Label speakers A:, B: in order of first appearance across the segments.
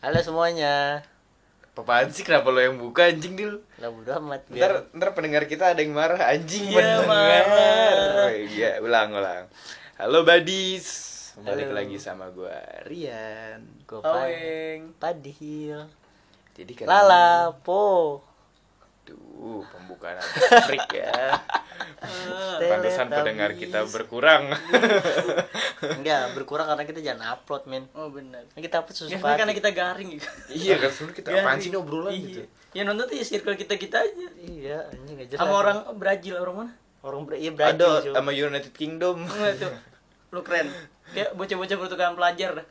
A: Halo semuanya.
B: Apaan sih kenapa lo yang buka anjing dil?
A: Lah bodo amat
B: Ntar, ntar pendengar kita ada yang marah anjing
C: Iya,
B: pendengar.
C: marah.
B: Oh, Iya ulang ulang. Halo badis, balik
A: Halo.
B: lagi sama gua Rian.
A: Gue
C: Aweng.
A: Padil.
B: Jadi kali
A: Lala po.
B: Ini- Duh pembukaan freak ya.
C: Ah,
B: Pantesan pendengar kita berkurang.
A: Enggak, berkurang karena kita jangan upload, men.
C: Oh benar.
A: Kan kita upload
C: Ya,
A: susu
C: sebenarnya karena kita garing gitu.
B: iya kan sebenernya kita apaan sih ini obrolan
C: Iya.
B: gitu.
C: Ya nonton tuh ya circle kita kita aja.
A: Iya, anjing jelas.
C: Sama orang Brazil orang mana?
A: orang iya Brazil.
B: Ada sama United Kingdom.
C: Enggak tuh. Lu keren. Kayak bocah-bocah pertukaran pelajar dah.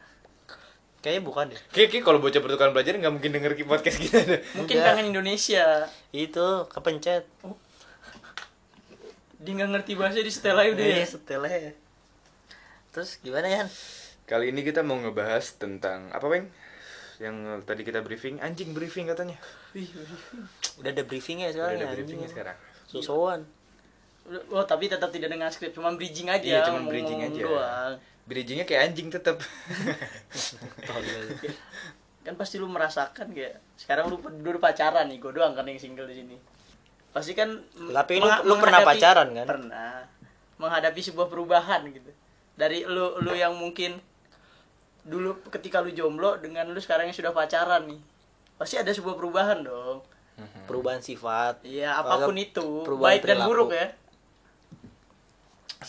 A: Kayaknya bukan deh.
B: Kayak kayak kalau bocah pertukaran belajar nggak mungkin denger podcast kita deh.
C: Mungkin
A: Enggak.
C: kangen Indonesia.
A: Itu kepencet.
C: Dia nggak ngerti bahasa di setel aja udah ya.
A: Iya, setelnya. Terus gimana, Yan?
B: Kali ini kita mau ngebahas tentang apa, Bang? Yang tadi kita briefing, anjing briefing katanya.
C: Wih.
A: Udah ada briefingnya
B: Udah
A: sekarang.
B: ada
A: ya,
B: briefingnya sekarang.
A: Susuan.
C: Udah- Oh tapi tetap tidak dengan skrip, cuma bridging aja.
B: Iya, cuma bridging aja.
C: Doang.
B: Bridgingnya kayak anjing tetap.
C: Kan pasti lu merasakan kayak sekarang lu dulu pacaran nih, gue doang kan yang single di sini. Pasti kan
A: Tapi lu- lu pernah pacaran, kan?
C: Pernah. Menghadapi sebuah perubahan gitu. Dari lu lu yang mungkin dulu ketika lu jomblo dengan lu sekarang yang sudah pacaran nih. Pasti ada sebuah perubahan dong.
A: Perubahan sifat.
C: Iya, apa
A: pun
C: itu,
A: perubahan
C: baik dan
A: perilaku.
C: buruk ya.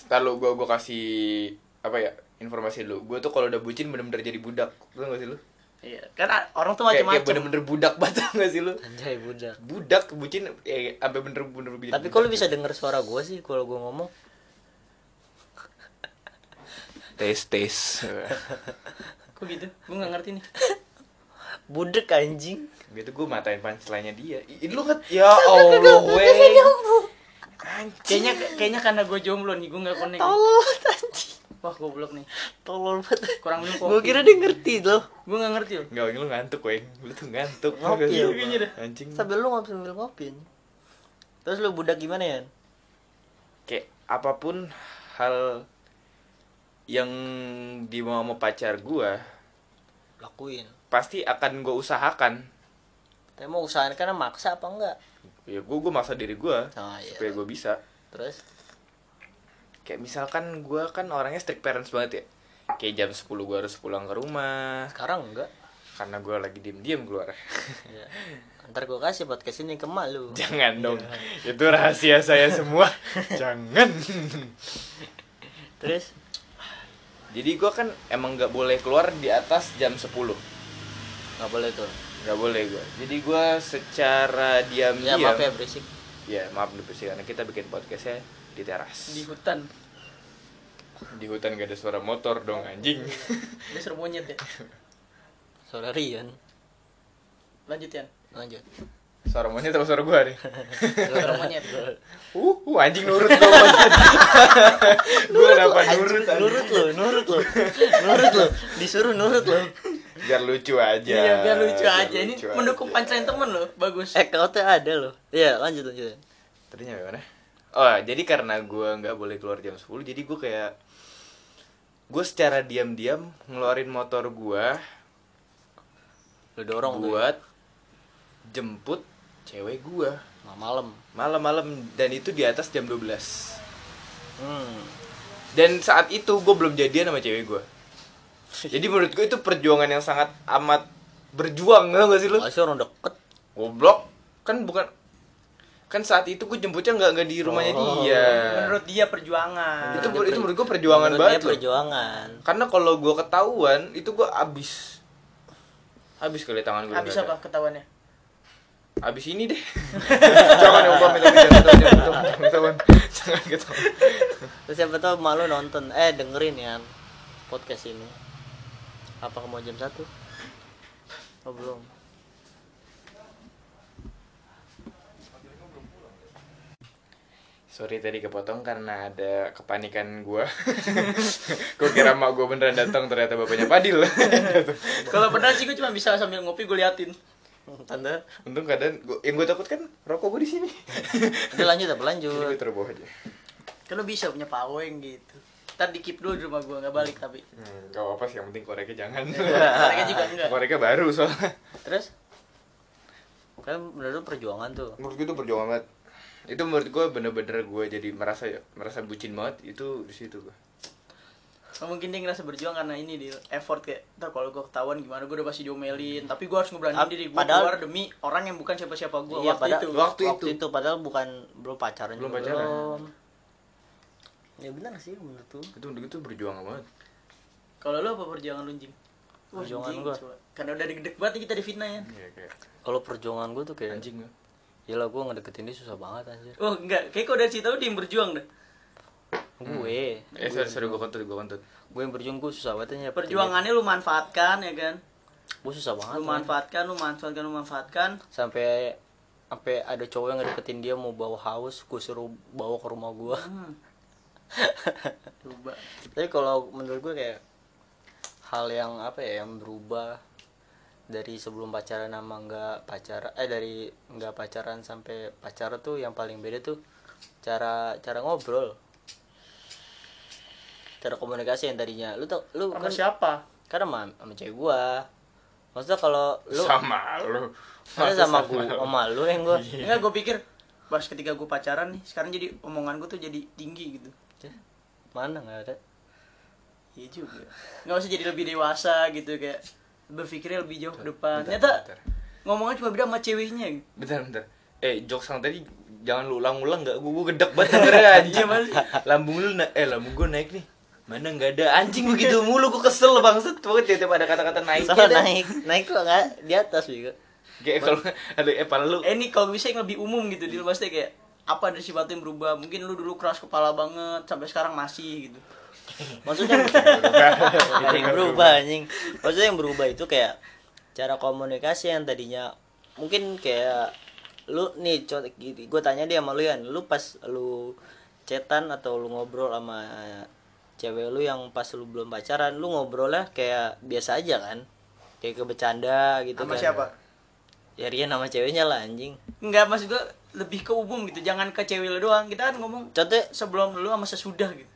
B: Ntar lu gua gua kasih apa ya? Informasi dulu. Gua tuh kalau udah bucin bener-bener jadi budak. Lu gak sih lu?
C: Iya, kan a- orang tuh
B: Kayak, kayak
C: macam-macam.
B: bener-bener budak banget gak sih lu?
A: Anjay, budak.
B: Budak bucin eh sampai bener-bener jadi
A: Tapi
B: budak.
A: kok lu bisa denger suara gue sih kalau gue ngomong?
B: tes tes.
C: Kok gitu? Gue nggak ngerti nih.
A: Budek anjing.
B: gitu gua matain punchline-nya dia. Ih, lu nget ya Allah, weh.
C: Kayaknya kayaknya karena gue jomblo nih, gue nggak connect.
A: Tolol anjing.
C: Wah, goblok nih.
A: Tolol banget.
C: Kurang minum
A: Gue
C: kopi.
A: kira dia ngerti loh.
C: Gue nggak ngerti loh.
B: Enggak, lu ngantuk, weng. Lu tuh ngantuk.
A: Ngopi ya.
B: Anjing.
A: Sambil lu ngopi sambil ngopi. Terus lu budak gimana ya?
B: kayak apa pun hal yang dimau sama pacar gua
A: Lakuin.
B: pasti akan gua usahakan
A: Tapi mau usahain karena maksa apa enggak?
B: ya gua gua maksa diri gua
A: Oh iya.
B: supaya gua bisa
A: Terus
B: kayak misalkan gua kan orangnya strict parents banget ya. Kayak jam 10 gua harus pulang ke rumah.
A: Sekarang enggak?
B: karena gua lagi diem-diem keluar.
A: Ya. Ntar gue kasih podcast ini ke mak lu.
B: jangan dong. Itu rahasia saya semua. Jangan.
A: Terus?
B: Jadi gua kan emang nggak boleh keluar di atas jam 10
A: nggak boleh tuh.
B: nggak boleh gua. Jadi gua secara
A: Ya
B: diam-diam
A: maaf ya berisik.
B: Ya maaf nih bersih karena kita bikin podcastnya di teras
C: Di
B: di,
C: hutan.
B: hutan gak ada suara motor dong anjing
C: Dia seru monyet ya.
A: Suara Rian.
C: Lanjut ya.
A: Lanjut.
B: suara monyet atau suara gua nih
C: Suara monyet.
B: uh, uh anjing nurut gua monyet gua kenapa nurut anjing?
A: Nurut lo, nurut lo. Nurut lo. Disuruh nurut lo.
B: biar lucu aja
C: Iya, biar lucu aja. Ini
B: lucu
C: mendukung
B: aja.
C: punchline temen loh. Bagus.
A: Eh kau tuh ada lo. Iya lanjut lanjut.
B: tadinya gimana oh jadi karena gua nggak boleh keluar jam 10 jadi gua kayak gue secara diam-diam ngeluarin motor gua
A: Lu dorong ya.
B: buat jemput cewek gua
A: Nah, malam.
B: malam-malam dan itu di atas jam 12
A: Hmm.
B: Dan saat itu gue belum jadian sama cewek gue Jadi menurut gue itu perjuangan yang sangat amat berjuang tau gak sih lu?
A: Masih orang deket.
B: Goblok Kan bukan Kan saat itu gue jemputnya nggak nggak di rumahnya
A: Oh.
B: dia
C: Menurut dia perjuangan.
B: itu, itu menurut gue perjuangan
A: Menurut
B: banget
A: dia
B: loh.
A: perjuangan.
B: Karena kalau gue ketahuan itu gue abis Abis kali tangan gue
C: Habis apa ketahuannya?
B: Abis ini deh Jangan yang pamit jangan ketahuan Jangan ketahuan Jangan ketahuan Jangan ketahuan
A: Terus siapa tau malu nonton eh dengerin ya podcast ini. Apa mau jam satu? Oh belum.
B: Sorry tadi kepotong karena ada kepanikan gua. Gua kira mak gua beneran datang ternyata bapaknya Padil.
C: Kalau benar sih gue cuma bisa sambil ngopi gue liatin.
A: Tanda.
B: Untung keadaan gua, yang gua takut kan rokok gua di sini.
A: Udah lanjut apa lanjut?
B: gua taruh bawah aja.
C: Kan lo bisa punya paweng gitu. ntar di keep dulu di rumah gue nggak balik tapi
B: Hmm, gak apa sih, yang penting koreknya jangan.
C: mereka juga enggak
B: koreknya baru soalnya.
A: terus kan menurut lu perjuangan tuh
B: Menurut gue itu perjuangan banget. Itu menurut gue bener-bener gue jadi merasa merasa bucin banget itu di situ gue.
C: Oh, mungkin dia ngerasa berjuang karena ini di effort kayak ntar kalau gue ketahuan gimana gue udah pasti diomelin tapi gue harus ngeberaniin
A: Ap-
C: diri gue
A: padahal-
C: keluar demi orang yang bukan siapa-siapa gue
A: iya
C: waktu
A: pada
C: itu
B: Waktu
A: waktu,
B: itu.
A: itu. padahal bukan belum pacaran
B: Belum pacaran.
A: belum. ya benar sih menurut tuh
B: Itu itu berjuang banget.
C: kalau lu apa perjuangan lu Jing?
A: Perjuangan
C: coba. karena udah deg-deg banget nih kita difitnah ya
B: Iya kayak
A: kalau perjuangan gue tuh kayak
B: anjing gue.
A: Yalah gue ngedeketin dia susah banget anjir.
C: Oh enggak. Kayak kok dari situ dia yang berjuang dah?
A: Gue.
B: Eh sorry, sorry gue kontut, gue kontut.
A: Gue yang berjuang gue susah banget ya
C: perjuangannya lu manfaatkan ya kan?
A: Gue susah banget
C: lu
A: man.
C: manfaatkan lu manfaatkan lu manfaatkan.
A: Sampai sampai ada cowok yang ngedeketin dia mau bawa haus Gue suruh bawa ke rumah gue
C: hmm. coba.
A: Tapi kalau menurut gue kayak Hal yang apa ya yang berubah dari sebelum pacaran sama nggak pacaran eh dari nggak pacaran sampai pacaran tuh yang paling beda tuh cara cara ngobrol. Cara komunikasi yang tadinya. Lu tau lu
C: sama
A: kan
C: siapa?
A: Kan sama, sama cewek gua. Maksudnya kalau lu
B: sama lu. Masa
A: sama gua sama lu yang gua.
C: Enggak gue pikir pas ketika gue pacaran nih sekarang jadi omongan gue tuh jadi tinggi gitu.
A: Mana nggak ada?
C: Iya juga. Nggak usah jadi lebih dewasa gitu kayak berpikirnya lebih jauh ke depan.
B: Bentar,
C: Ternyata
B: bentar.
C: ngomongnya cuma beda sama ceweknya.
B: Bentar, bentar. Eh, jokes yang tadi jangan lu ulang-ulang gak? Gue gedek banget anjing. lambung lu na eh lambung gue naik nih. Mana nggak ada anjing begitu mulu gue kesel banget banget ya tiap ada kata-kata naik.
A: Salah naik naik kok nggak di atas juga
B: Kayak kalau ada eh pala lu
C: Eh ini kalau bisa yang lebih umum gitu di pasti kayak apa dari sifat yang berubah mungkin lu dulu keras kepala banget sampai sekarang masih gitu
A: maksudnya ada yang berubah anjing. maksudnya yang berubah itu kayak cara komunikasi yang tadinya mungkin kayak lu nih contoh gue tanya dia sama lu ya lu pas lu cetan atau lu ngobrol sama cewek lu yang pas lu belum pacaran lu ngobrolnya kayak biasa aja kan? Kayak ke bercanda gitu
C: sama
A: kan.
C: siapa?
A: Ya Rian sama ceweknya lah anjing.
C: Enggak maksud gua lebih ke umum gitu. Jangan ke cewek lu doang. Kita kan ngomong
A: contoh
C: sebelum lu sama sesudah gitu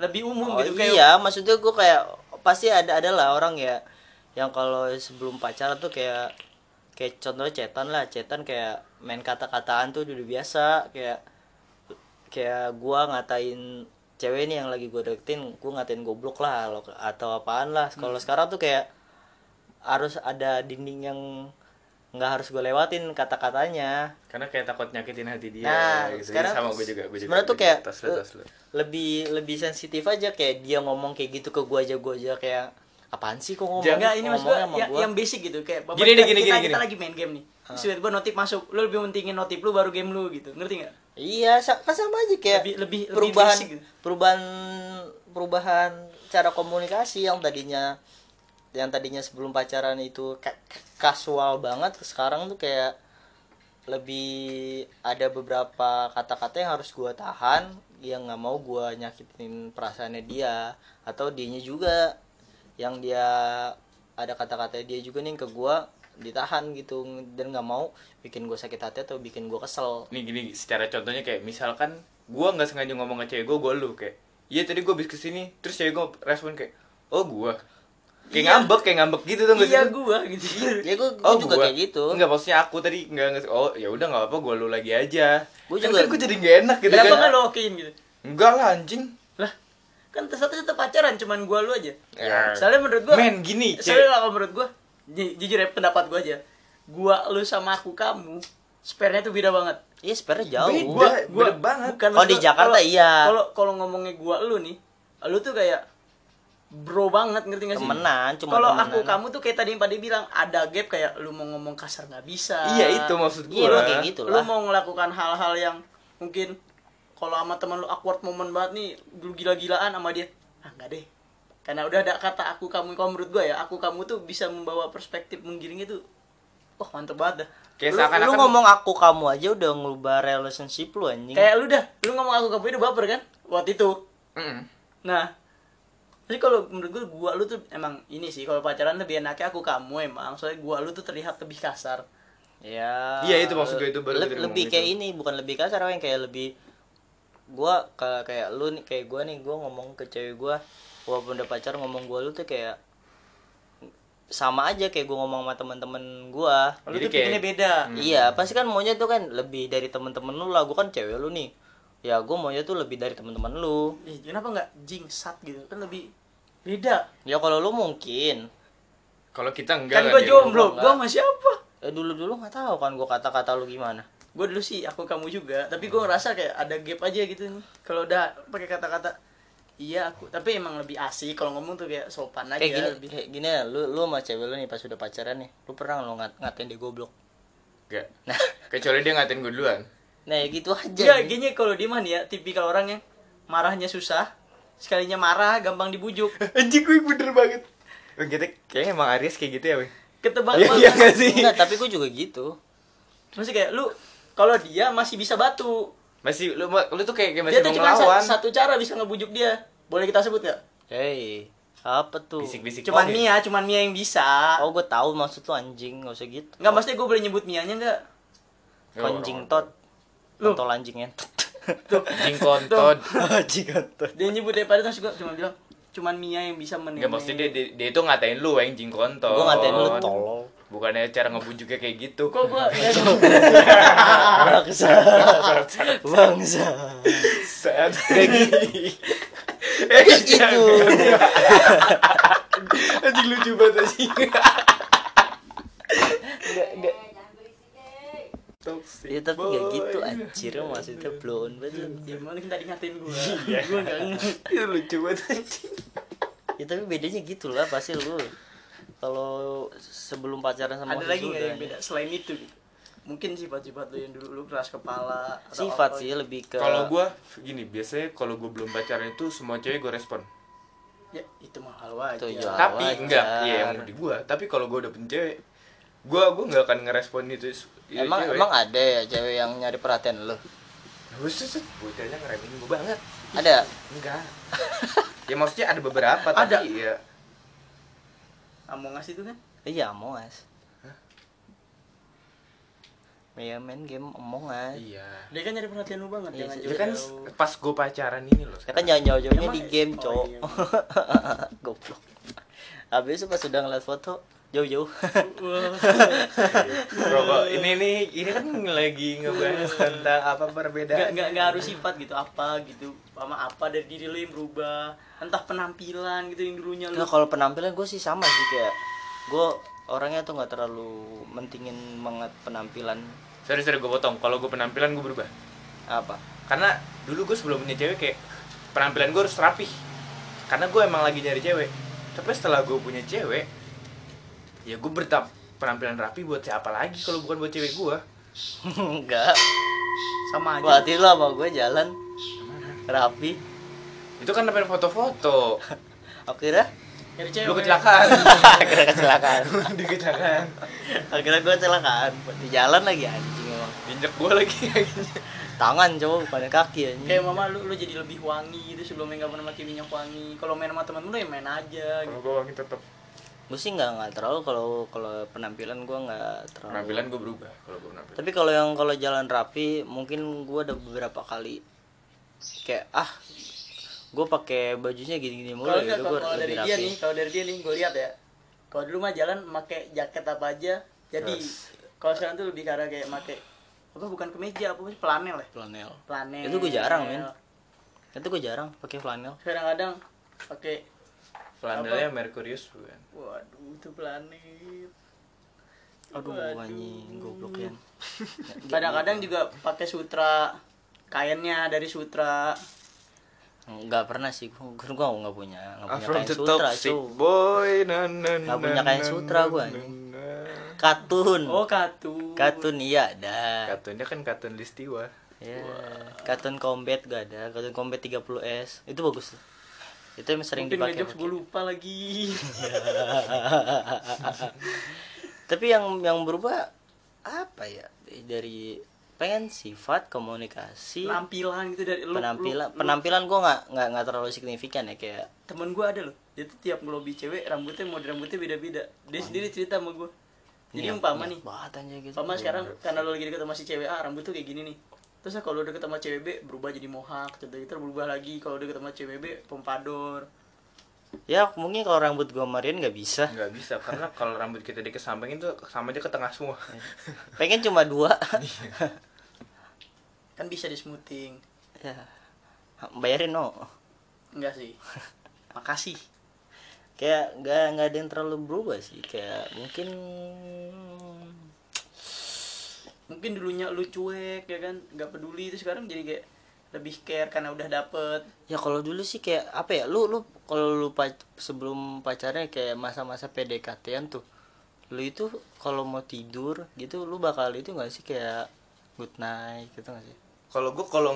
C: lebih umum
A: Oh
C: gitu kayak
A: iya, maksudnya gue kayak pasti ada ada lah orang ya yang kalau sebelum pacaran tuh kayak kayak contohnya cetan lah, cetan kayak main kata-kataan tuh udah biasa kayak kayak gua ngatain cewek ini yang lagi gue deketin, gua ngatain goblok lah atau apaan lah. Kalau sekarang tuh kayak harus ada dinding yang nggak harus gue lewatin kata-katanya
B: karena kayak takut nyakitin hati dia
A: Nah,
B: gitu.
A: sekarang
B: sama gue juga, gue juga.
A: sebenarnya tuh
B: gue
A: kayak
B: tas lu, tas lu.
A: lebih lebih sensitif aja kayak dia ngomong kayak gitu ke gua aja gua aja kayak apaan sih kok ngomong
C: Enggak, ini maksud gua
A: ngomongnya sama
C: yang,
A: gua?
C: yang basic gitu kayak bapak
B: Gini
C: kita,
B: gini,
C: kita,
B: gini,
C: kita
B: gini.
C: lagi main game nih. Terus tiba-tiba notif masuk, lu lebih mentingin notif lu baru game lu gitu. Ngerti nggak?
A: iya sa- kan sama aja kayak
C: Lebih- lebih- lebih
A: perubahan
C: basic gitu.
A: perubahan perubahan cara komunikasi yang tadinya yang tadinya sebelum pacaran itu ka- kasual banget sekarang tuh kayak lebih ada beberapa kata-kata yang harus gua tahan yang nggak mau gua nyakitin perasaannya dia atau dianya juga. Yang dia ada kata-kata dia juga nih ke gua ditahan gitu dan nggak mau bikin gua sakit hati atau bikin gua kesel.
B: Nih gini secara contohnya kayak misalkan gue nggak sengaja ngomong ke cewek gue gue lu kayak iya tadi gue habis ke sini terus cewek gue respon kayak oh gue kayak
C: Iya.
B: ngambek kayak ngambek gitu tuh
C: Iya gua gitu.
A: ya gua,
B: oh
A: juga
B: gua.
A: kayak gitu
B: enggak maksudnya aku tadi enggak enggak oh ya udah nggak apa gue lu lagi aja
A: Gua
B: kan,
A: juga-
B: gue jadi nggak enak gitu
C: Kenapa
B: kan
C: nggak lo okein gitu?
B: enggak lah anjing
C: Lah, kan satu tetap pacaran cuman gua lu aja.
B: Ya.
C: Soalnya menurut gua
B: Men, gini,
C: Soalnya kalau menurut gua ju- jujur ya pendapat gua aja. Gua lu sama aku kamu spare-nya tuh beda banget.
A: iya sebenarnya jauh
B: Beda.
C: Gua gua
B: beda banget.
C: Bukan
A: Oh, di Jakarta
C: kalau-
A: iya.
C: Kalau kalau ngomongnya gua lu nih, lu tuh kayak bro banget ngerti gak sih?
A: Temenan, cuma
C: Kalau aku kamu tuh kayak tadi yang pada bilang ada gap kayak lu mau ngomong kasar nggak bisa.
B: iya itu maksud gue
A: Iya, emang kayak gitu
C: Lu
A: lah.
C: mau melakukan hal-hal yang mungkin kalau sama teman lu awkward moment banget nih, lu gila-gilaan sama dia. Ah, enggak deh. Karena udah ada kata aku kamu kalau menurut gua ya, aku kamu tuh bisa membawa perspektif menggiring itu. Wah, mantep banget dah.
B: kayak
A: lu,
B: seakan-akan
A: lu ngomong aku kamu aja udah ngubah relationship lu anjing
C: Kayak lu dah, lu ngomong aku kamu itu baper kan? Waktu itu.
B: Mm.
C: Nah, tapi kalau menurut gue gua lu tuh emang ini sih kalau pacaran lebih enaknya aku kamu emang soalnya gua lu tuh terlihat lebih kasar.
A: ya
B: Iya, itu maksud gue, itu baru
A: le- lebih
B: itu.
A: kayak ini bukan lebih kasar yang kayak lebih gua ke kayak lu nih kayak gua nih gua ngomong ke cewek gua walaupun udah pacar ngomong gua lu tuh kayak sama aja kayak gua ngomong sama teman-teman gua
C: Lu
B: Jadi
C: tuh
B: kayak-
C: pikirnya beda.
A: iya pasti kan maunya tuh kan lebih dari teman-teman lu lah gua kan cewek lu nih ya gua maunya tuh lebih dari teman-teman lu
C: Ih, kenapa nggak jingsat gitu? Kan lebih beda.
A: ya kalau lu mungkin
B: Kalau kita enggak
C: kan gue jomblo, gue sama siapa?
A: eh dulu dulu nggak tahu kan gua kata-kata lu gimana
C: Gue dulu sih, aku kamu juga. Tapi gue ngerasa kayak ada gap aja gitu nih. Kalau udah pakai kata-kata iya aku, tapi emang lebih asik kalau ngomong tuh kayak sopan aja
A: kayak gini
C: lebih.
A: kayak gini ya, lu lu sama cewek lu nih pas udah pacaran nih lu pernah lu ngat ngatain dia goblok
B: Enggak.
A: nah
B: Kecuali dia ngatain gue duluan.
A: nah ya gitu aja nih.
C: gini kalau dia mah nih ya, tipikal orang yang marahnya susah, sekalinya marah gampang dibujuk.
B: Anjing gue bener banget. Oh, gitu, kayaknya emang Aries kayak gitu ya, Weng.
C: Ketebak
B: Iya,
C: banget.
B: iya nggak sih?
A: Enggak, tapi gue juga gitu
C: Maksudnya kayak lu kalau dia masih bisa batu.
B: Masih lu lu tuh kayak, kayak
C: Dia
B: masih
C: tuh
B: mau
C: cuma
B: ngelawan.
C: sa- satu cara bisa ngebujuk dia. Boleh kita sebut nggak?
A: Hei, apa tuh?
B: Bisik-bisik.
C: Cuman
B: Oke.
C: Mia, cuman Mia yang bisa.
A: Oh, gue tahu maksud lu anjing, gak usah gitu.
C: Enggak, maksudnya gue boleh nyebut Mianya enggak?
B: Oh,
A: Anjing tot.
C: Lu.
A: Kontol anjing entot. Entot.
C: Dia nyebut daripada terus gue cuma bilang cuman Mia yang bisa menilai.
B: Enggak maksudnya dia, dia, dia itu ngatain lu, Weng, jing kontol.
A: Gue ngatain lu tolol.
B: Bukannya cara ngebujuknya kayak gitu.
C: Kok gue
A: Bangsa. Bangsa.
B: Saat
A: Kayak gitu.
B: Anjing lucu banget anjing. Toxic
A: Ya tapi gak
B: boy.
A: gitu anjir maksudnya blown banget.
C: Gimana kan tadi ngatain gue?
B: Iya.
C: gue enggak ngerti.
B: Itu lucu banget anjing.
A: Ya tapi bedanya gitu lah pasti lu. Kalau sebelum pacaran sama
C: Ada lagi nggak yang beda selain itu? gitu? Mungkin sifat-sifat lu yang dulu lu keras kepala atau
A: Sifat
C: apa
A: sih
C: gitu.
A: lebih ke
B: Kalau gua gini, biasanya kalau gua belum pacaran itu semua cewek gua respon.
C: Ya, itu mah hal wajar.
A: Itu ya.
B: Tapi
A: wajar.
B: enggak, iya yang di gua. Tapi kalau gua udah punya cewek, gua gua nggak akan ngerespon itu. Itu
A: Emang
B: cewek.
A: emang ada ya cewek yang nyari perhatian lu?
B: Buset, bocahnya ngeremehin gua banget.
A: Ada.
B: Enggak. ya maksudnya ada beberapa tapi
C: Ada.
B: ya
C: Among Us itu kan?
A: Iya, Among Us. Iya main game Among Us.
B: iya.
C: Dia kan nyari perhatian lu banget,
A: Iya
C: jangan
A: sih.
B: Ya kan pas gua pacaran ini loh.
A: Ya kan jangan jauh-jauhnya di game,
C: oh,
A: cowok.
C: iya.
A: Goblok. Habis itu pas udah ngeliat foto jauh-jauh.
B: Rokok ini nih ini kan lagi ngebahas tentang apa perbedaan.
C: nggak, nggak harus sifat gitu apa gitu sama apa dari diri lu yang berubah entah penampilan gitu yang dulunya lu
A: Nah, kalau penampilan gue sih sama sih kayak gue orangnya tuh nggak terlalu mentingin banget penampilan
B: Sorry sorry gue potong. Kalau gue penampilan gue berubah.
A: apa.
B: Karena dulu gue sebelum punya cewek kayak penampilan gue harus rapih. Karena gue emang lagi nyari cewek. Tapi setelah gue punya cewek, ya gue bertap penampilan rapi buat siapa lagi kalau bukan buat cewek gue.
A: Enggak.
C: sama aja
A: Berarti lu sama gue jalan rapi.
B: Itu kan namanya foto-foto.
A: Akhirnya
B: Lu kecelakaan.
A: akhirnya kecelakaan.
B: Di kecelakaan.
A: Akhirnya gue kecelakaan. Di jalan lagi anjing emang.
B: Injek gue lagi.
A: Tangan cowok bukan kaki anjing.
C: kayak mama lu lu jadi lebih wangi gitu sebelumnya nggak pernah pakai minyak wangi kalau main sama temen lu ya main aja gitu.
B: Kalau gue wangi tetap.
A: Gue sih nggak nggak terlalu kalau kalau penampilan gue nggak terlalu
B: Penampilan gue berubah kalau gue penampilan.
A: tapi kalau yang kalau jalan rapi mungkin gue ada beberapa kali. Kayak ah gue pakai bajunya gini-gini mulu
C: kalau
A: gitu gue
C: kalau dari
A: lebih
C: dia
A: rapi.
C: nih kalau dari dia nih gue lihat ya. Kalau dulu mah jalan pakai jaket apa aja jadi
B: Yes.
C: kalau sekarang tuh lebih karena kayak pakai apa bukan kemeja apa sih flanel ya.
A: Flanel.
C: Flanel.
A: Itu gue jarang men. Itu gue jarang pakai flanel.
C: Kadang-kadang pakai
B: Flanelnya Mercurius bukan?
C: Waduh itu planet.
A: Aduh
C: Waduh.
A: anjing goblok ya
C: kadang-kadang juga pakai sutra. Kainnya dari sutra.
A: Nggak pernah sih gue gue nggak punya nggak
B: I'm
A: punya
B: from
A: kain
B: the
A: sutra cu
B: boy na, na,
A: Nggak
B: na,
A: punya kain sutra gua, anjing. katun.
C: Oh katun.
A: Katun iya ada.
B: Kartunnya kan kartun listiwa.
A: Ya katun combat gak ada. Katun combat 30s itu bagus tuh itu yang sering
C: mungkin
A: dipakai
C: gue lupa lagi.
A: Tapi yang yang berubah apa ya? Dari pengen sifat komunikasi
C: penampilan gitu dari lu
A: penampilan
C: lu- lu-
A: penampilan gue nggak nggak nggak terlalu signifikan ya kayak
C: temen gue ada loh dia tuh tiap ngelobi cewek rambutnya model rambutnya beda-beda. Dia sendiri cerita sama gue jadi umpama nih
A: banget aja gitu.
C: umpama sekarang karena lo lagi deket sama si cewek ah rambut tuh kayak gini nih terus ya kalau deket sama cewek B berubah jadi mohak contoh gitu berubah lagi. Kalau deket sama cewek B pompador.
A: Ya mungkin kalau rambut gue kemarin nggak bisa.
B: Nggak bisa karena kalau rambut kita dikesampingin tuh sama aja ke tengah semua.
A: Pengen cuma dua.
C: Kan bisa di smoothing.
A: Ya. Bayarin no?
C: Enggak sih. Makasih.
A: Kayak nggak nggak ada yang terlalu berubah sih. Kayak mungkin
C: mungkin dulunya lu cuek ya kan? Nggak peduli itu sekarang jadi kayak lebih care karena udah dapet.
A: Ya kalau dulu sih kayak apa ya lu lu kalau lu pac- sebelum pacarnya kayak masa-masa PDKT-an tuh lu itu kalau mau tidur gitu lu bakal itu nggak sih kayak good night gitu nggak sih?
B: Kalau gue kalau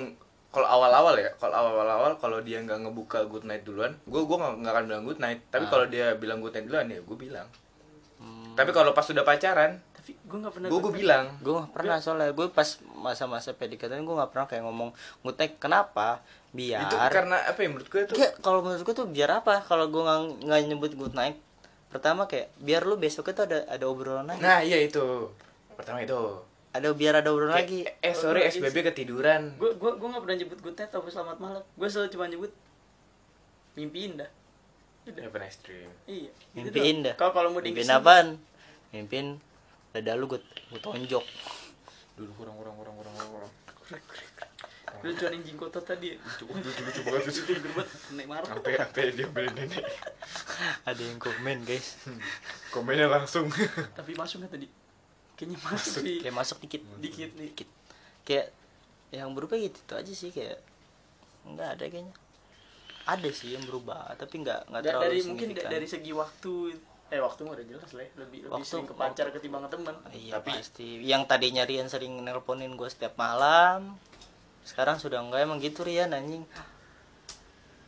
B: kalau awal-awal ya kalau awal-awal kalau dia nggak ngebuka good night duluan gue gue nggak nggak akan bilang good night. Tapi
A: Ah.
B: kalau dia bilang good night duluan ya gue bilang.
A: Hmm.
B: tapi kalau pas sudah pacaran
C: gue nggak pernah
B: gue gue bilang.
A: Gue nggak pernah soalnya gue pas masa-masa PDKT gue nggak pernah kayak ngomong good night kenapa? Biar.
B: Itu karena apa ya menurut gue tuh
A: Kayak kalau menurut gue tuh biar apa? Kalau gue nggak nggak nyebut good night pertama kayak biar lu besoknya tuh ada ada obrolan lagi.
B: Nah iya itu. Pertama itu.
A: Ada biar ada obrolan
B: Kayak,
A: lagi.
B: eh sorry SBB ketiduran.
C: Gue gue gue nggak pernah nyebut good night atau selamat malam. Gue selalu cuma nyebut mimpi indah.
B: Ya pernah stream
C: iya gitu
A: mimpi indah.
C: Kalau kalau mau
A: mimpin
C: diingetin,
A: apaan? Mimpin dada lu gue gue tonjok.
B: Dulu kurang kurang kurang kurang kurang. Kurang
C: lu cuma anjing kota tadi.
B: Lucu lucu lucu banget
C: itu gerbat naik marah.
B: Sampai sampai dia beli nenek
A: ada yang komen guys.
B: Komennya langsung.
C: Tapi masuk nggak tadi? Kayaknya masuk sih.
A: kayak masuk dikit.
C: Dikit nih.
A: Dikit. Kayak yang berubah gitu itu aja sih kayak nggak ada kayaknya. Ada sih yang berubah tapi nggak nggak terlalu
C: dari mungkin dari segi waktu eh waktu mah udah jelas lah ya. lebih lebih
A: Waktu-
C: sering ke pacar ketimbang ke teman
A: iya
B: Tapi-
A: pasti yang tadinya Rian sering nelponin gue setiap malam sekarang sudah enggak emang gitu Rian anjing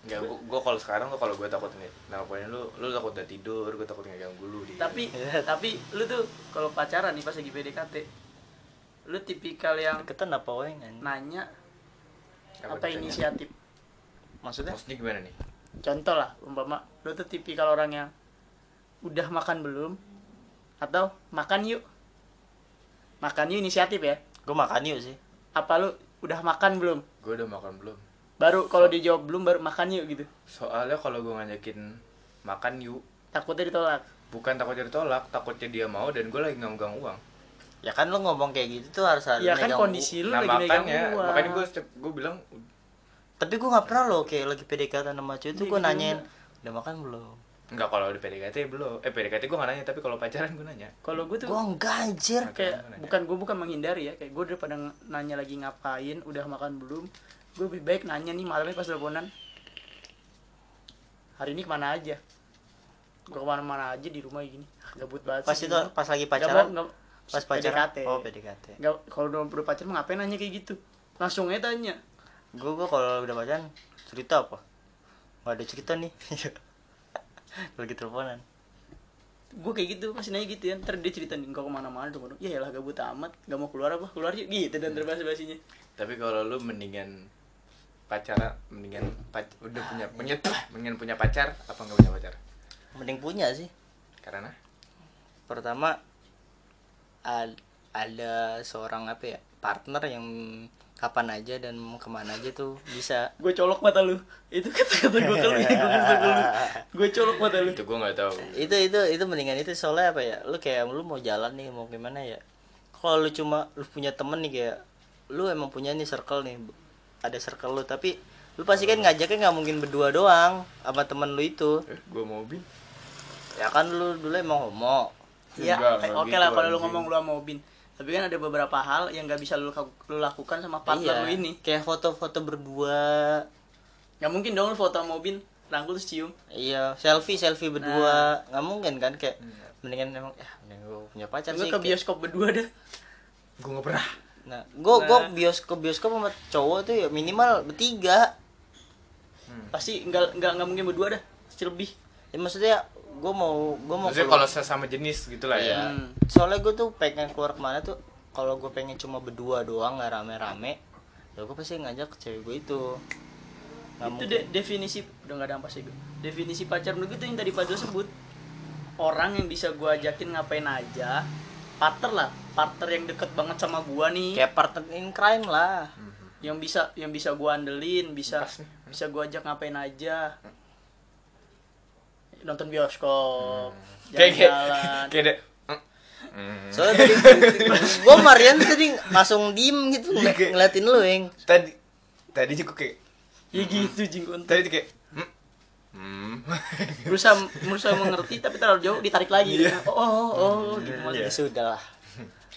B: Enggak, gua, gua kalau sekarang tuh kalau gue takut nih nelponin lu, lu takut udah tidur, gue takut ngeganggu lu di.
C: tapi
A: Iya.
C: tapi lu tuh kalau pacaran nih pas lagi PDKT lu tipikal yang
A: deketan apa anjing
C: nanya
B: Apa
C: apa inisiatif
A: maksudnya
B: maksudnya gimana nih?
C: contoh lah umpama lu tuh tipikal orang yang udah makan belum? Atau makan yuk? Makan yuk inisiatif ya.
A: Gue makan yuk sih.
C: Apa lu udah makan belum?
B: Gue udah makan belum?
C: baru kalau dijawab belum baru makan yuk gitu.
B: Soalnya kalau gue ngajakin makan yuk,
C: takutnya ditolak.
B: Bukan takutnya ditolak, takutnya dia mau dan gue lagi nggak megang uang.
A: ya kan lu ngomong kayak gitu tuh harus harus
C: ya kan kondisi lu
B: Nah
C: lagi
B: makanya,
C: uang.
B: makanya gue gue bilang
A: tapi gue nggak pernah loh kayak lagi PDKT sama cewek itu
C: Iya,
A: gue
C: gitu.
A: nanyain udah makan belum
B: Enggak kalau di PDKT belum. Eh PDKT gue gak nanya, tapi kalau pacaran gue nanya.
C: kalau gue tuh
A: gue enggak anjir.
C: Kayak
B: Makanya.
C: bukan gue bukan menghindari ya. Kayak gue daripada ng- nanya lagi ngapain udah makan belum. Gue lebih baik nanya nih malamnya pas teleponan. Hari ini ke mana aja? Gue ke mana-mana aja di rumah gini. Gabut banget
A: pas
C: sih
A: itu
C: gua.
A: pas lagi pacaran?
C: mau- nggak-
A: pas pacaran?
C: PDKT.
A: oh PDKT
C: Nggak, kalau udah udah pacaran mah ngapain nanya kayak gitu? Langsung aja tanya.
A: Gue gue kalau udah pacaran cerita apa? Nggak ada cerita nih lagi teleponan.
C: Gue kayak gitu masih nanya gitu ya. Ntar dia cerita nih kau ke mana-mana tuh ya lah gabut amat. Gak mau keluar apa? Keluar yuk. Gitu dan terbahas bahasinya
B: Tapi kalau lu mendingan pacaran, mendingan pac udah punya punya mendingan punya pacar apa nggak punya pacar?
A: mending punya sih.
B: Karena?
A: Pertama ad- ada seorang apa ya partner yang kapan aja dan mau ke mana aja tuh bisa.
C: Gue colok mata lu. Itu kata-kata gue ke lu ya gue lu. Gue colok mata lu.
B: Itu gue nggak tahu.
A: itu itu itu mendingan itu soalnya apa ya? Lu kayak lu mau jalan nih mau gimana ya? Kalau lu cuma lu punya temen nih kayak lu emang punya nih circle nih ada circle lu. Tapi lu pasti kan ngajaknya nggak mungkin berdua doang sama temen lu itu.
B: Eh, gue mau bin.
A: ya kan lu dulu emang homo.
C: Iya, oke
B: gitu,
C: lah kalau lu ngomong lu sama Obin. Tapi kan ada beberapa hal yang gak bisa lu, lu lakukan sama partner lu ini.
A: kayak foto-foto berdua
C: Gak mungkin dong lu foto sama Obin, rangkul terus cium.
A: iya selfie selfie berdua nggak mungkin kan kayak mendingan emang ya mending gue punya pacar
C: Gue
A: sih
C: ke
A: kayak-
C: bioskop berdua dah.
B: Gue nggak pernah.
A: nah gue gue
C: Nah.
A: bioskop bioskop sama cowok tuh ya minimal bertiga
C: Pasti nggak nggak nggak mungkin berdua dah. Pasti lebih.
A: ya maksudnya gue mau gue mau
B: Maksudnya
A: keluar-
B: kalau sesama jenis gitu lah ya.
C: Hmm.
A: soalnya gue tuh pengen keluar ke mana tuh kalau gue pengen cuma berdua doang nggak rame-rame ya gue pasti ngajak cewek gue itu. Nggak
C: itu de- definisi udah gak ada ampas gue. Definisi pacar menurut gue tuh yang tadi Fadil sebut. Orang yang bisa gue ajakin ngapain aja partner lah. Partner yang deket banget sama gua nih.
A: Kayak partner in crime lah.
C: Yang bisa yang bisa gua andelin bisa bisa gua ajak ngapain aja nonton bioskop
B: kayak kayak
C: jalan-jalan
B: kayak ada Hmm.
A: soalnya tadi gua Marian tadi langsung diem gitu
B: Iya,
A: ng-
B: kayak-
A: ngeliatin lu yang
B: tadi tadi juga kayak
C: ya gitu jingkon
B: tadi tuh kayak hmm. hmm.
C: berusaha berusaha mengerti tapi terlalu jauh ditarik lagi
B: Iya.
C: oh oh, oh gitu
A: ya
C: maksudnya
A: sudah lah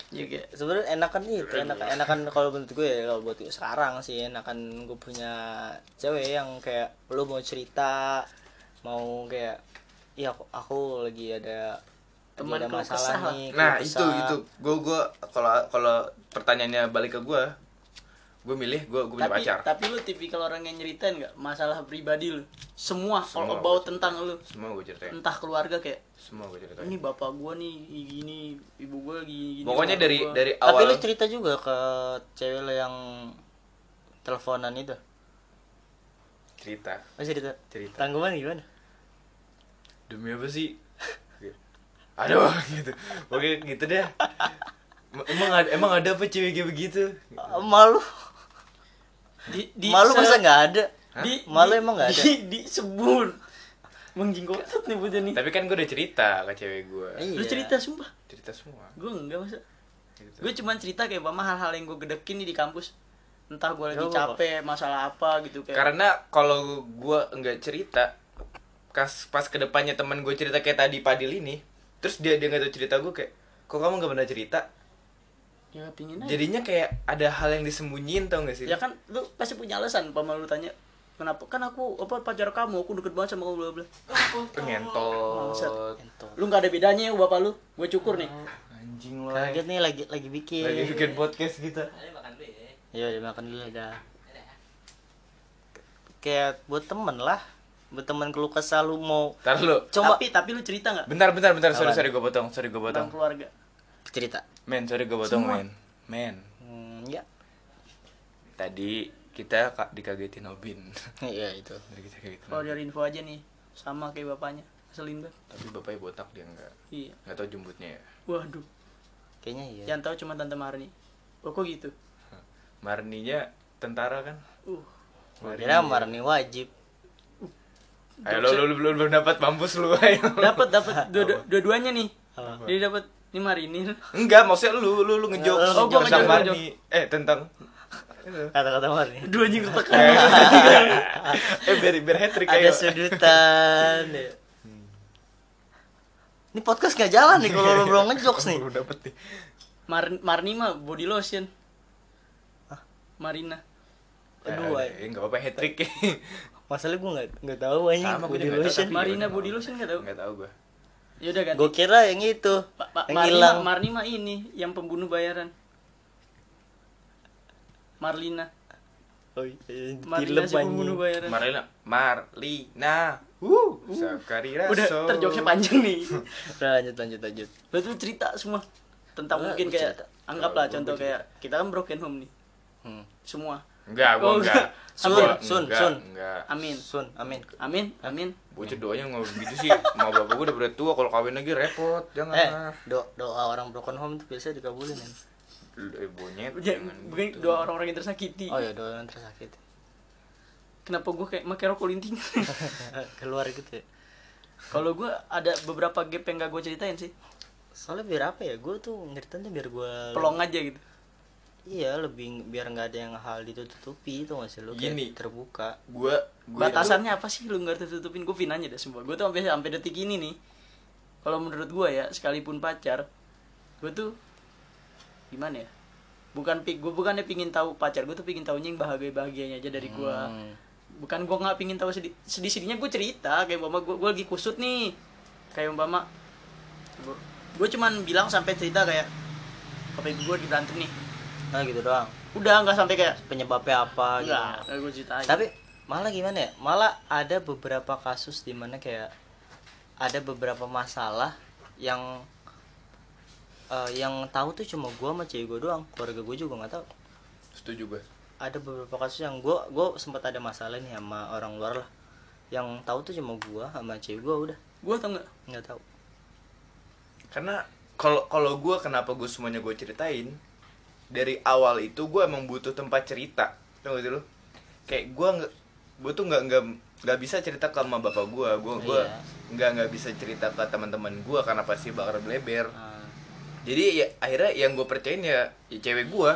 C: ya kayak
A: sebenarnya enakan itu enakan enakan kalau menurut gue ya kalau buat gue sekarang sih enakan gue punya cewek yang kayak lu mau cerita mau kayak iya aku, aku lagi ada
C: Teman
A: ada masalah
C: kesah
A: nih
B: nah
A: keluh
B: itu
A: kesah.
B: itu gue gue kalau kalau pertanyaannya balik ke gue gue milih gue gue punya
C: tapi
B: pacar.
C: tapi lu tipikal orang yang nyeritain nggak? Masalah pribadi lu. Semua all
B: Semua.
C: about tentang lu.
B: Semua gue ceritain.
C: Entah keluarga kayak
B: semua gue ceritain.
C: Ini bapak gua nih gini ibu gua gini, gini
B: pokoknya dari
C: gua.
B: dari
A: tapi
B: awal
A: lu cerita juga ke cewek lo yang teleponan itu?
B: Cerita.
A: Oh cerita.
B: Cerita.
A: tanggapan gimana
B: demi apa sih? Aduh gitu. Oke gitu deh. Emang ada emang ada apa cewek kayak begitu?
A: Ah, malu.
C: Di, di
A: malu masa nggak ada?
C: Di,
A: malu
C: di-
A: emang nggak ada?
C: di, disebut mengjingkotot nih buat nih.
B: Tapi kan gue udah cerita ke cewek gue
C: lu
A: Iya.
C: cerita sumpah.
B: Cerita semua.
C: Gua enggak masa.
B: Gitu.
C: gue cuma cerita kayak mama hal-hal yang gue gedekin nih di kampus. Entah gue lagi capek masalah apa gitu kayak.
B: Karena kalau gue enggak cerita kas pas ke depannya teman gue cerita kayak tadi Padil ini terus dia dia nggak tahu cerita gue kayak kok kamu nggak pernah cerita?
C: Ya pingin aja.
B: Jadinya kayak ada hal yang disembunyiin tau gak sih?
C: Ya kan lu pasti punya alasan pama lu tanya kenapa? Kan aku apa pacar kamu aku deket banget sama kamu bla bla. Lu nggak ada bedanya ya bapak lu. Gue cukur nih.
B: Anjing lah.
A: Kaget nih lagi lagi bikin.
B: Lagi bikin podcast kita
A: Iya, dimakan dulu ada. Kayak buat temen lah, buat temen keluh kesah lu mau
B: Ntar lu.
A: Coba
C: tapi tapi lu cerita nggak?
B: Bentar bentar bentar. Sorry sorry gue potong sorry gue potong.
C: Tentang keluarga.
A: Cerita.
B: men sorry gue potong
C: Semua.
B: men. Men.
A: Hmm, ya.
B: tadi kita kak dikagetin Obin.
A: Iya itu.
B: Tadi kita kagetin
C: kalau dari info aja nih sama kayak bapaknya selin banget
B: tapi bapaknya botak dia enggak
C: iya.
B: nggak tahu jembutnya ya.
C: Waduh.
A: Kayaknya iya.
C: yang tahu cuma tante Marni. Oh kok gitu?
B: Marninya tentara kan?
C: Uh.
A: Kira Marni wajib.
B: Ayo lo lo belum belum dapat mampus lu ayo.
C: Dapat dapat. Dua- dua-duanya nih.
A: Apa?
C: jadi dapat ini Marinir
B: enggak maksudnya lu lu lu ngejok
A: Oh, gua
B: tentang Marni. eh tentang
A: Kata-kata Marni.
C: dua anjing tertekan
B: eh biar biar hat trick
A: Ada
B: ayo.
A: sudutan. ya. Ini podcast gak jalan nih kalau lu belum ngejokes nih.
B: Belum dapet nih.
C: Mar Marni mah body lotion. Marina.
A: Kedua.
B: Eh, nggak apa-apa hat trick
A: Masalahnya gue gak, nggak tahu anjing.
B: Sama, gua
A: body
B: nggak
A: lotion.
B: tapi-
C: Marina body lotion nggak tahu?
B: Nggak tahu gue
C: ya udah ganti.
A: Gue kira yang itu,
C: Pa- pa-
A: yang
C: Marni
A: hilang.
C: mah- Marni mah ini yang pembunuh bayaran. Marlina.
A: Oh, iya,
C: Marlina si pembunuh bayaran.
B: Marlina Marlina. Uh Sakari
C: udah
B: Raso
C: terjoknya panjang nih.
A: Udah lanjut lanjut lanjut.
C: Lu cerita semua tentang
A: Enggak,
C: mungkin kayak
A: cerita.
C: anggaplah
B: Gua-
C: contoh kayak kita kan broken home nih.
A: Hmm.
C: semua
B: enggak gue
C: Oh,
B: enggak.
A: Sun,
B: Gua
A: sun,
B: enggak,
A: sun.
B: enggak
C: amin
A: Sun, amin.
C: amin amin
B: Bocah doanya nggak begitu sih mau bapak gue udah berat tua kalau kawin lagi repot jangan
A: Eh, do doa orang broken home tuh biasanya dikabulin kan.
B: Eh bonyet
C: Ya, bukan
B: gitu.
C: dua orang-orang yang tersakiti
A: Oh ya doa yang tersakit.
C: kenapa gue kayak make rokok linting
A: Keluar gitu ya.
C: kalau gue ada beberapa gap yang gak gue ceritain sih
A: Soalnya biar apa ya? Gue tuh nyeritain biar gue
C: pelong aja gitu
A: Iya, lebih biar nggak ada yang hal ditutupi itu nggak sih? Lu kayak
B: Gini.
A: terbuka.
B: gue gue
C: batasannya apa sih lu nggak tutupin gue pin aja deh semua gue tuh sampai sampai detik ini nih. Kalau menurut gue ya sekalipun pacar gue tuh gimana ya? Bukan pi gue bukannya pingin tahu pacar gue tuh pingin tahunya yang bahagia bahagianya aja dari gue
A: Hmm.
C: bukan gue nggak pingin tahu sedih sedih sedihnya gue cerita. Kayak umpama gue gue lagi kusut nih. Kayak umpama gue, cuman bilang sampai cerita kayak apa gue di berantem nih
A: Nah gitu doang.
C: udah nggak sampai kayak
A: Penyebabnya apa gitu.
C: gue ceritain
A: Tapi malah gimana ya? Malah ada beberapa kasus di mana kayak ada beberapa masalah yang eh, yang tahu tuh cuma gua sama cewek gua doang. Keluarga gua juga nggak tahu.
B: setuju gue
A: Ada beberapa kasus yang gua gua sempat ada masalah nih sama orang luar lah. Yang tahu tuh cuma gua sama cewek gua udah
C: gue tau nggak
A: nggak tahu.
B: karena kalau kalau gue kenapa gue semuanya gue ceritain dari awal itu gue emang butuh tempat cerita. Tau gak sih kayak gue nggak gue tuh nggak nggak nggak bisa cerita ke sama bapak gue gue gue
A: Iya.
B: nggak nggak bisa cerita ke teman-teman gue karena pasti bakal bleber.
A: Ah.
B: jadi ya akhirnya yang gue percayain ya, ya cewek gue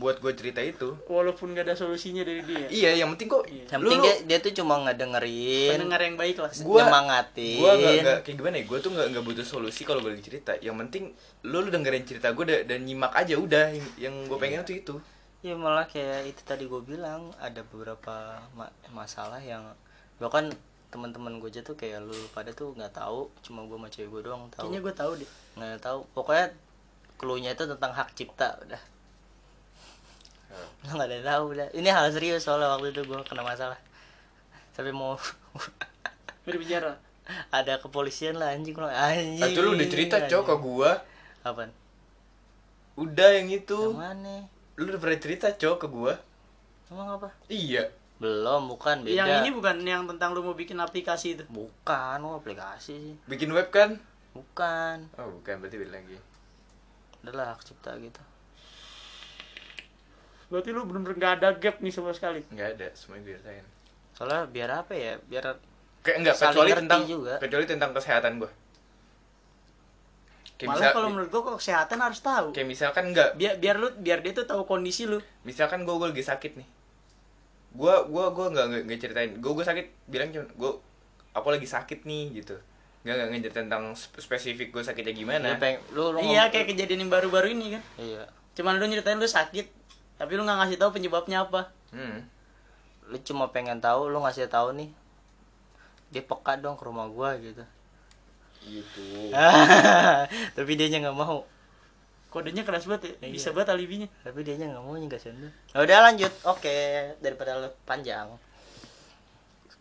B: buat gue cerita itu.
C: Walaupun gak ada solusinya dari dia.
B: Iya yang penting kok
C: Iya.
A: yang penting
B: lu-
A: dia, dia tuh cuma ngedengerin
C: pendengar yang baik lah.
B: Gua-
A: nyemangatin.
B: gue nggak nggak kayak gimana ya? Gue tuh nggak nggak butuh solusi kalau gue lagi cerita. Yang penting lu, lu dengerin cerita gue dan, dan nyimak aja udah yang, yang gue pengen tuh itu.
A: Ya malah kayak itu tadi gue bilang ada beberapa ma- masalah yang bahkan teman-teman gue aja tuh kayak lu pada tuh nggak tahu cuma gue sama cewek gue doang tahu.
C: Kayaknya gue tahu deh.
A: Nggak tahu. Pokoknya cluenya itu tentang hak cipta udah nggak ada yang tahu udah. Ini hal serius soalnya waktu itu gue kena masalah. Sampai mau
C: berbicara
A: ada kepolisian lah anjing. Lo anjing
B: Ah, itu lu udah cerita cok ke gue
A: apaan?
B: Udah yang itu.
A: Yang mana?
B: Lu udah pernah cerita cok ke gue
A: emang apa?
B: Iya.
A: Belum bukan beda.
C: Yang ini bukan yang tentang lu mau bikin aplikasi itu?
A: Bukan oh, aplikasi sih.
B: Bikin web kan?
A: Bukan.
B: Oh bukan berarti beda lagi.
A: Adalah cipta gitu
C: berarti lu bener-bener gak ada gap nih sama sekali?
B: Nggak ada semuanya gue ceritain
A: soalnya biar apa ya? Biar
B: kayak enggak kecuali tentang
A: juga.
B: kecuali tentang kesehatan gue kayak
C: malah
B: misal-
C: kalau menurut gua kok kesehatan harus tahu.
B: Kayak misalkan enggak
C: biar biar lu biar dia tuh tahu kondisi lu.
B: misalkan gue gue lagi sakit nih. Gue gue gue nggak nggak nggak ceritain. Gue gue sakit bilang cuma gue aku lagi sakit nih gitu. Nggak nggak ngeceritain tentang sp- spesifik gue sakitnya gimana.
A: Lu peng lu, lu
C: iya kayak kejadian yang baru-baru ini kan.
A: Iya.
C: Cuman lu nyeritain lu sakit tapi lu nggak ngasih tahu penyebabnya apa.
B: Hmm.
A: lu cuma pengen tahu lu ngasih tahu nih. Dia peka dong ke rumah gua gitu.
B: Gitu.
A: Tapi dia nggak mau.
C: Kodenya keras banget ya.
A: Iya.
C: bisa banget alibinya.
A: Tapi dia nggak mau nggak sih udah lanjut. Oke daripada lu panjang.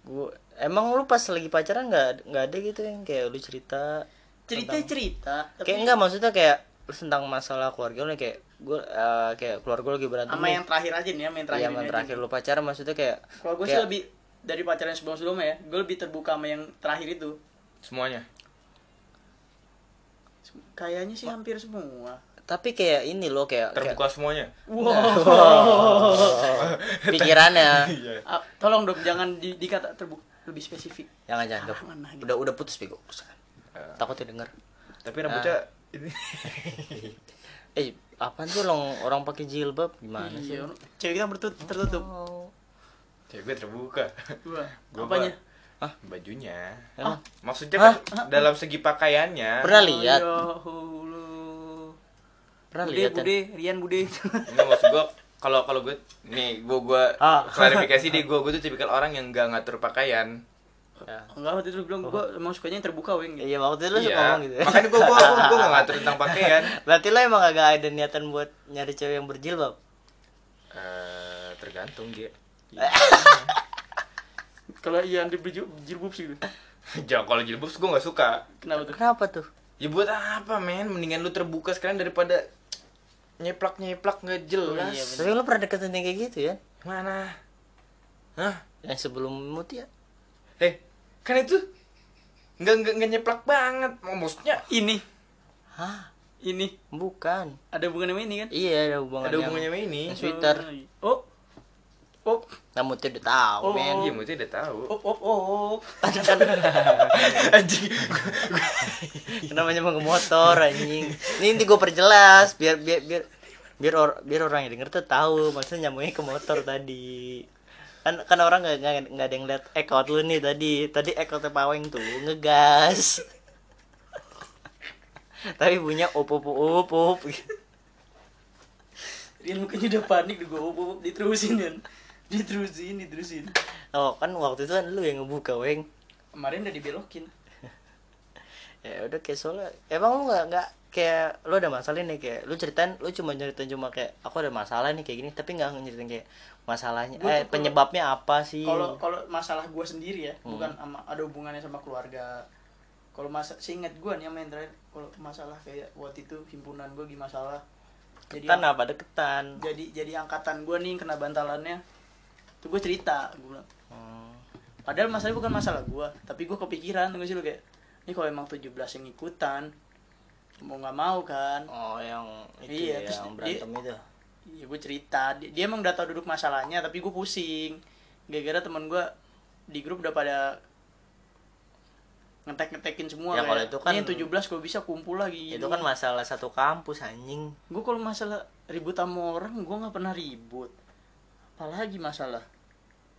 A: Gua emang lu pas lagi pacaran nggak nggak ada gitu yang kayak lu cerita
C: cerita
A: tentang-
C: cerita
A: kayak enggak maksudnya kayak tentang masalah keluarga lu kayak gua eh, kayak keluarga lu lagi berantem
C: sama
A: nih.
C: yang terakhir aja nih ya main terakhir ini
A: yang
C: aja.
A: terakhir lu pacaran maksudnya kayak
C: kalau gue sih
A: kayak-
C: lebih dari pacaran sebelum sebelumnya ya gue lebih terbuka sama yang terakhir itu.
B: Semuanya?
C: Kayaknya sih hampir semua.
A: Tapi kayak ini loh kayak, kayak
B: terbuka semuanya?
A: Pikirannya.
B: Iya.
C: Ah, tolong dong jangan di, dikata terbuka lebih spesifik.
A: Jangan jangan dong.
C: Mana gitu.
A: udah udah putus bego. Takutnya denger
B: tapi rambutnya
A: Ah.
B: Ini
A: eh apaan tuh orang orang pakai jilbab gimana sih
C: iya cewek kita bertutup tertutup
A: Oh.
B: cewek gue terbuka Gua.
C: Apanya
B: Hah? bajunya
A: Emang?
B: maksudnya kan dalam segi pakaiannya
A: pernah lihat
C: Ya Allah.
A: pernah
C: bude
A: lihat kan?
C: bude Rian bude
B: Enggak maksud gue kalau kalau gue nih gue gue
A: Ah.
B: klarifikasi deh gue gue tuh tipikal orang yang nggak ngatur pakaian
A: Ya.
C: enggak waktu itu lu bilang gue emang sukanya yang terbuka weng gitu.
A: iya waktu itu lu suka
B: iya.
A: ngomong gitu.
B: Makanya gue gue gue nggak ngatur tentang pakaian
A: berarti lo emang agak ada niatan buat nyari cewek yang berjilbab?
B: Eh, tergantung dia
C: kalau Ian di baju jilbab sih gitu.
B: Jangan kalau jilbab gue nggak suka.
C: Kenapa tuh?
A: Kenapa tuh?
B: Ya buat apa men? Mendingan lu terbuka sekarang daripada nyeplak nyeplak nggak jelas
C: iya, bener.
A: tapi lo pernah deketin yang kayak gitu ya?
B: Mana? Hah?
A: yang sebelum mutia
B: eh kan itu nggak nggak nggak nyeplak banget. Maksudnya
C: ini.
A: Hah?
C: Ini.
A: Bukan.
C: Ada hubungannya sama ini kan?
A: Iya ada hubungan
B: ada hubungannya sama ini.
A: yang Twitter
C: oh oh.
A: Nah mutia udah tahu
C: Oh.
A: men.
B: Iya maksudnya udah tahu.
C: Oh oh oh.
B: Anjing.
A: Namanya mau motor anjing. Ini nanti gue perjelas biar biar biar biar or, biar orang yang denger tuh tahu. Maksudnya nyambungnya ke motor tadi kan kan orang nggak nggak nggak ada yang lihat ekot lu nih tadi. Tadi ekotnya paweng tuh ngegas. Tapi punya op op op op
C: Rian mukanya udah panik gue oh, oh, diterusin kan diterusin diterusin.
A: Oh kan waktu itu kan lu yang ngebuka weng.
C: Kemarin udah dibelokin.
A: Ya udah kayak soalnya emang lu nggak nggak kayak lu ada masalah nih kayak lu ceritain lu cuma ceritain cuma kayak aku ada masalah nih kayak gini. Tapi nggak nyeritain kayak masalahnya
C: Gua
A: eh penyebabnya apa sih?
C: kalau kalau masalah gue sendiri ya
A: Hmm.
C: bukan sama ada hubungannya sama keluarga. Kalau masa seingat gue nih yang terakhir kalau masalah kayak waktu itu himpunan gue lagi masalah. Jadi
A: deketan apa? Deketan
C: jadi jadi angkatan gue nih kena bantalannya. Tuh gue cerita gue bilang.
A: Hmm.
C: padahal masalahnya bukan masalah gue tapi gue kepikiran tuh sih lu kayak ini kalau emang 17 yang ikutan mau nggak mau kan?
A: Oh yang itu
C: Iya,
A: ya,
C: terus
A: yang
C: dia-
A: berantem itu
C: ya gue cerita. Dia, dia emang udah tau duduk masalahnya tapi gue pusing. Gara-gara teman gue di grup udah pada ngetek-ngetekin semua
A: Ya, kalau
C: kayak,
A: itu kan-
C: "Nih, 17 gue bisa kumpul lagi.
A: Itu kan masalah satu kampus anjing.
C: Gue kalau masalah ribut sama orang gue nggak pernah ribut. Apalagi masalah.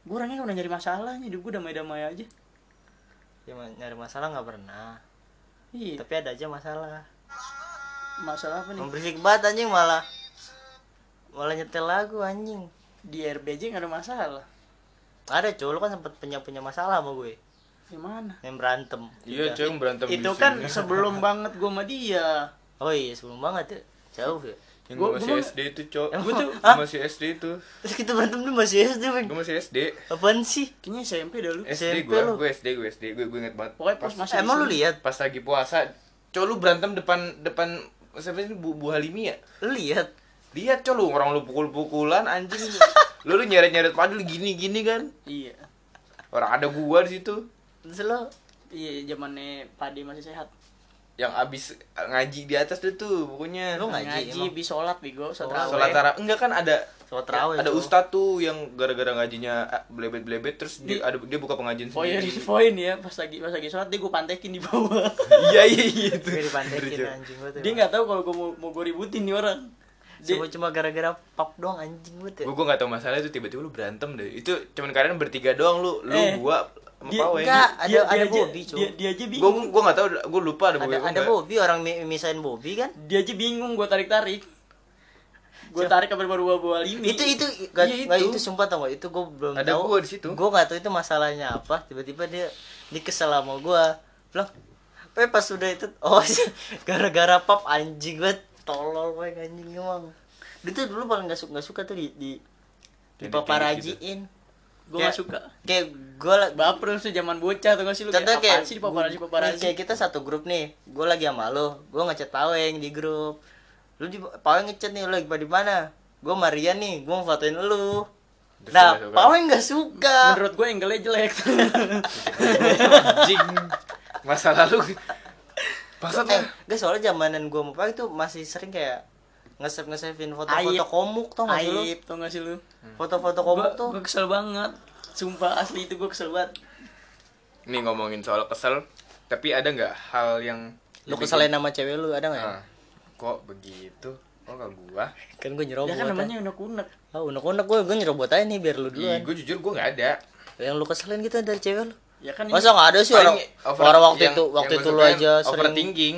C: Gue orangnya udah nyari masalahnya hidup gue damai-damai aja.
A: Ya nyari masalah nggak pernah.
C: Iya.
A: Tapi ada aja masalah.
C: Masalah apa nih?
A: Berisik banget anjing malah malah nyetel lagu anjing.
C: Di RBJ nggak ada masalah.
A: Ada cuy lu kan sempet punya punya masalah sama gue.
C: Yang mana?
A: Yang berantem
B: Iya, cewek berantem
C: itu
B: sini.
C: kan sebelum banget gue sama dia.
A: Oh iya sebelum banget ya. Jauh ya.
B: Yang
C: Gua-
B: gua masih
C: gua-
B: SD itu, Cok.
C: Gua tuh-
B: Gua masih SD itu.
A: terus kita berantem tuh masih SD Bang.
B: Gua masih SD.
A: apaan sih?
C: Kayaknya SMP dah lu.
B: SD
A: lu.
B: gua SD, gua SD, gua, gua inget banget.
C: pokoknya pas masih
A: emang lu lihat?
B: Pas lagi puasa, Cok lu berantem depan depan siapa sih Bu, Bu Halimi ya?
A: lu lihat
B: Lihat Cok lu orang lu pukul-pukulan anjing. lu lu nyeret-nyeret padahal gini-gini kan.
C: iya
B: Orang ada gua di situ
A: terus lo
C: iya zamannya Pade masih sehat
B: yang abis ngaji di atas deh tuh pokoknya.
A: Lu ngaji
C: ngaji bis sholat bego sholat
A: Oh,
B: Sholat
C: tarawih.
B: enggak kan ada
A: Sholat tarawih
B: ada
A: tuh.
B: ustadz tuh yang gara-gara ngajinya ah, belebet-belebet terus
C: Di-
B: dia ada dia buka pengajian
C: poin
B: sendiri.
C: poin ya pas lagi pas lagi sholat dia gue pantekin di bawah
B: Iya iya iya itu.
A: gue dipantekin anjing gue tuh
C: dia nggak tahu kalau gue mau mau gue ributin nih orang dia,
A: cuma cuma gara-gara pop doang anjing banget ya
B: Gue gak tau masalah itu tiba-tiba lu berantem deh. Itu cuman kalian bertiga doang lu, lu
C: Eh,
B: gua sama
C: dia-
B: Pawe.
A: enggak. ada-
C: dia,
A: ada
C: dia aja-
A: Bobby, Cuk.
C: dia, dia aja bingung
B: gue gak tau, gue lupa ada Bobi
A: ada ada
B: enggak.
A: Bobby orang mi- misain Bobby kan
C: dia aja bingung gue tarik tarik gue tarik kabar baru bawa bawa limi
A: itu itu gak, nggak,
B: itu.
A: itu sumpah tau gak itu gue belum
B: Ada
A: tahu
B: gua di situ.
A: gue gak tahu itu masalahnya apa tiba-tiba dia dia kesel sama gue bilang Pe pas udah itu oh gara-gara pop anjing banget tolol gue anjing emang. Dia tuh dulu paling gak suka gak suka tuh di di paparajiin.
C: Gue gak suka.
A: kayak gue
C: baper sih zaman bocah tuh gak sih lu
A: contoh
C: kayak,
A: kayak
C: sih
A: nih,
C: paparazi
A: kayak kita satu grup nih gue lagi sama lo gue ngechat paweng di grup. Lu di paweng ngechat nih lu lagi pada di mana? Gue Maria nih gue mau fotoin lu.
B: Terus
A: nah paweng nggak suka.
C: Menurut gue angle jelek.
B: Anjing. Masa lalu. Maksud
A: eh gak soalnya zamanan gue mau tuh masih sering kayak nge-save nge-savein foto-foto komuk tau gak sih lu?
C: Aib tau gak sih lu?
A: Foto-foto komuk tuh.
C: gue kesel banget. Sumpah asli itu gue kesel banget.
B: Nih ngomongin soal kesel, tapi ada nggak hal yang
A: lu keselin sama cewek lu ada nggak ya?
B: Ah, kok begitu? Kok gak gua?
A: kan gue nyerobot
C: dia kan namanya unek-unek.
A: Ah unek-unek gue gue nyerobot aja nih biar lu
B: Ih,
A: duluan
B: gue jujur gue nggak ada.
A: yang lu keselin gitu dari cewek lu
C: ya kan
A: masa nggak ada sih orang
B: over-
A: orang waktu
B: yang-
A: itu waktu
B: yang
A: itu lu aja sering
B: overthinking.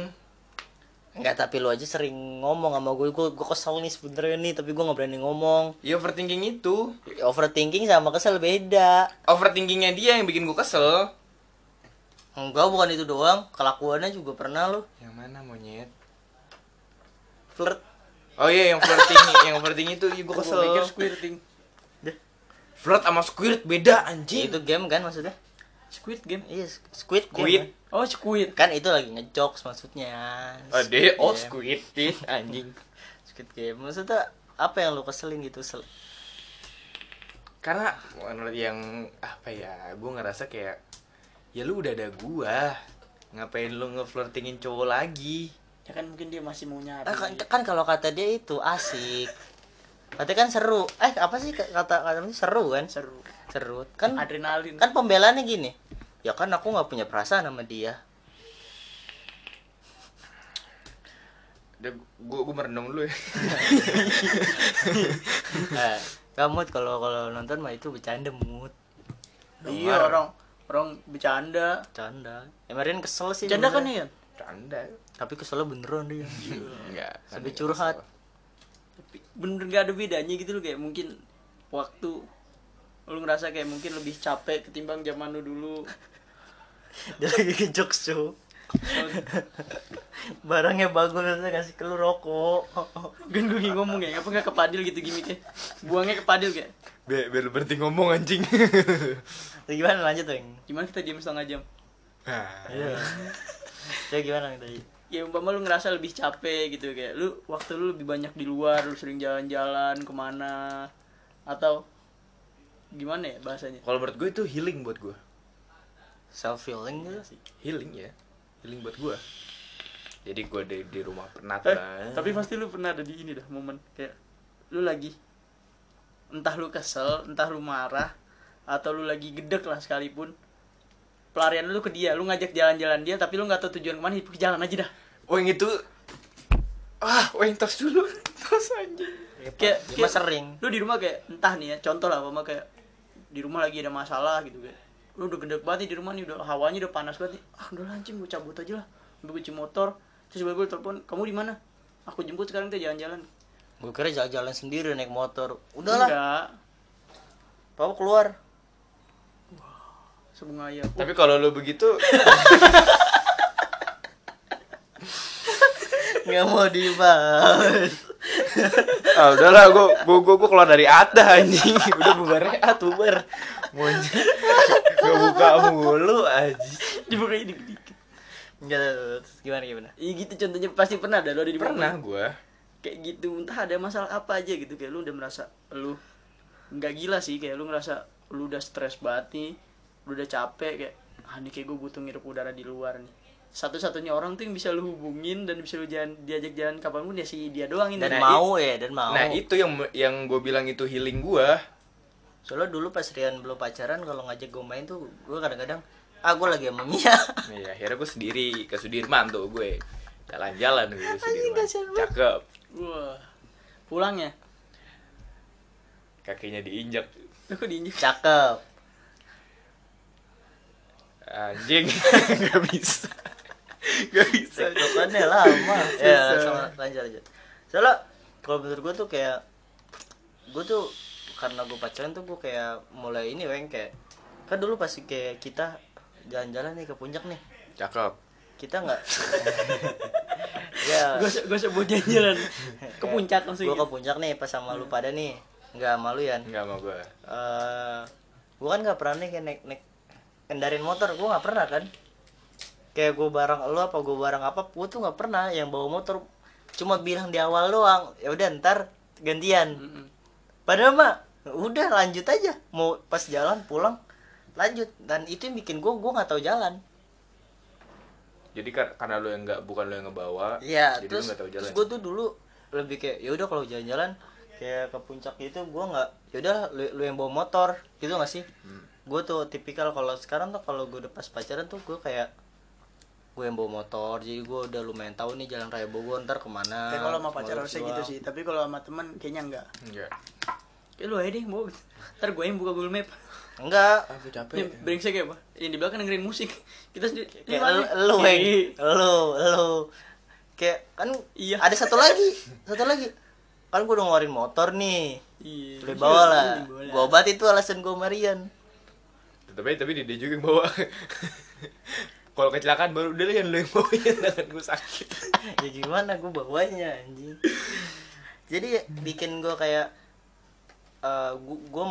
A: Enggak, tapi lu aja sering ngomong sama gue, gue, gue kesel nih sebenernya nih, tapi gue gak berani ngomong.
B: Ya overthinking itu,
A: Overthinking sama kesel beda.
B: overthinkingnya dia yang bikin gue kesel.
A: Enggak, bukan itu doang, kelakuannya juga pernah lu.
B: Yang mana monyet?
A: Flirt.
B: Oh iya yang flirting, yang flirting itu ya gue
C: gue
B: kesel.
C: pikir squirting
B: Flirt sama squirt beda
A: Ya,
B: anjing.
A: itu game kan maksudnya?
C: Squid game
A: Iya, squid game.
B: Squid.
C: oh squid
A: Kan, itu lagi ngejokes maksudnya.
B: Ade, oh
A: Squid game.
B: squid ih, anjing.
A: Squid game. Maksudnya apa yang lu keselin gitu? Sel
B: Karena menurut yang apa ya, gue ngerasa kayak ya lu udah ada gua. Ngapain lu ngeflirtingin cowok lagi?
C: ya kan mungkin dia masih mau nyari
A: Ah, kan, kan kalau kata dia itu asik. Katanya kan seru. Eh, apa sih kata katanya seru kan?
C: seru
A: Seru. Kan
C: adrenalin.
A: kan pembelaannya gini. Ya kan aku nggak punya perasaan sama dia.
B: Gue gue merenung dulu ya.
A: eh kamu kalau kalau nonton mah itu bercanda mood
C: iya orang orang bercanda.
A: Bercanda. Kemarin kesel sih
C: bercanda kan ya
B: Canda.
A: tapi keselnya beneran dia.
B: Enggak.
A: sampai curhat.
C: tapi bener gak ada bedanya gitu loh kayak mungkin waktu lu ngerasa kayak mungkin lebih capek ketimbang zaman lu dulu.
A: Dia lagi ke jokes cuy barangnya bagus saya kasih ke lu rokok.
C: Kan gue ngomong ya ngapa nggak ke padil gitu gimmicknya? Buangnya ke padil kayak
B: Biar, biar berhenti ngomong anjing.
A: Terus gimana? Lanjut tuh
C: gimana kita diam setengah jam?
B: Nah,
A: iya. Saya gimana tadi
C: ya umpama lu ngerasa lebih capek gitu kayak lu waktu lu lebih banyak di luar lu sering jalan-jalan ke mana? Atau gimana ya bahasanya?
B: Kalau menurut gue itu healing buat gue.
A: self feeling gitu
B: Healing ya. Healing buat gue. jadi gue di, di rumah pernah
C: Eh,
B: lah.
C: tapi pasti lu pernah ada di ini dah momen kayak lu lagi entah lu kesel entah lu marah atau lu lagi gedek lah sekalipun. Pelarian lu ke dia lu ngajak jalan-jalan dia tapi lu nggak tahu tujuan ke mana ke jalan aja dah.
B: Oh yang itu ah oh yang tos dulu. Tos anjing.
C: Kayak,
A: Dia mah
C: kayak
A: sering.
C: lu di rumah kayak entah nih ya contoh lah apa kayak di rumah lagi ada masalah gitu kayak lu udah gede banget nih di rumah nih udah hawanya udah panas banget nih. Ah udah lah, anjing gue cabut aja lah. Gue kunci motor. Terus gue telepon kamu di mana? Aku jemput sekarang kita jalan-jalan.
A: Gue kira jalan-jalan sendiri naik motor. Udahlah
C: enggak.
A: Papa keluar.
C: Sebunga ayam
B: tapi kalau lu begitu
A: nggak mau dibahas
B: ah udahlah gue gue gue keluar dari Ata anjing. Udah bubar at bubar Monja gak buka mulu anjing.
C: Dibuka ini dikit.
A: Enggak, terus gimana gimana?
C: Iya gitu contohnya pasti pernah ada lo ada di
B: pernah gue
C: kayak gitu entah ada masalah apa aja gitu. Kayak lu udah merasa lu nggak gila sih kayak lu ngerasa lu udah stres banget nih lu udah capek kayak ah ini kayak gue butuh ngirup udara di luar nih satu-satunya orang tuh yang bisa lu hubungin dan bisa lu jalan diajak jalan kapan pun ya si dia doang ini
A: dan
B: Nah,
A: mau ya dan mau
B: nah itu yang yang gue bilang itu healing gue
A: soalnya dulu pas Rian belum pacaran kalau ngajak gue main tuh gue kadang-kadang ah gue lagi sama Mia
B: Iya, akhirnya gue sendiri ke Sudirman tuh gue jalan-jalan gue ke Sudirman. Cakep.
C: wah pulang ya
B: Kakinya diinjak.
C: lu kok diinjek
A: cakep
B: Anjing, nggak bisa. Nggak bisa.
A: Pokoknya lama. Ya sama lanjut lanjut. Soalnya kalau menurut gue tuh kayak gue tuh karena gue pacaran tuh gue kayak mulai ini weng kayak kan dulu pasti kayak kita jalan-jalan nih ke puncak nih.
B: Cakep.
A: kita nggak ya.
C: Gue gue sebut jalan ke puncak langsung
A: gue ke puncak nih pas sama lu pada nih. Nggak malu ya
B: Nggak mau gue.
A: eh gue kan nggak pernah nih kayak naik naik kendarin motor. Gue nggak pernah kan kayak gue bareng lo apa gue bareng apa gue tuh nggak pernah yang bawa motor. Cuma bilang di awal doang ya udah ntar gantian. Padahal mah udah lanjut aja. Mau pas jalan pulang lanjut. Dan itu yang bikin gue gue nggak tahu jalan.
B: Jadi kar- karena lo yang nggak bukan lo yang ngebawa,
A: Iya,
B: jadi
A: terus
B: lo nggak tahu jalan.
A: terus gue tuh dulu lebih kayak ya udah kalau jalan-jalan kayak ke puncak gitu gue nggak ya udah lu, lu yang bawa motor. Gitu gak sih?
B: Hmm.
A: gue tuh tipikal kalau sekarang tuh kalau gue udah pas pacaran tuh gue kayak gue yang bawa motor jadi gue udah lumayan tahu nih jalan raya Bogor ntar ke mana
C: Kayak kalau sama pacar
A: Mau
C: harusnya gitu sih tapi kalau sama teman kayaknya enggak
B: Enggak.
C: kayak lu aja deh mau ntar gue yang buka Google Map
A: enggak
B: Aku
C: Ini
B: capek.
C: brengsek ya, Pak? Yang di belakang dengerin musik. Kita sendiri.
A: kayak lu
C: nih?
A: lu lu lu kayak kan
C: Iya.
A: ada satu lagi satu lagi kan gue udah ngeluarin motor nih
C: Iya.
A: Lu bawa lah
C: Lu
A: gue obat itu alasan gue Marian
B: Tapi tapi dia juga yang bawa. Kalau kecelakaan baru udah yang lo yang bawa ya tangan gue sakit.
A: ya gimana gue bawanya anjing. Jadi bikin gue kayak eh gue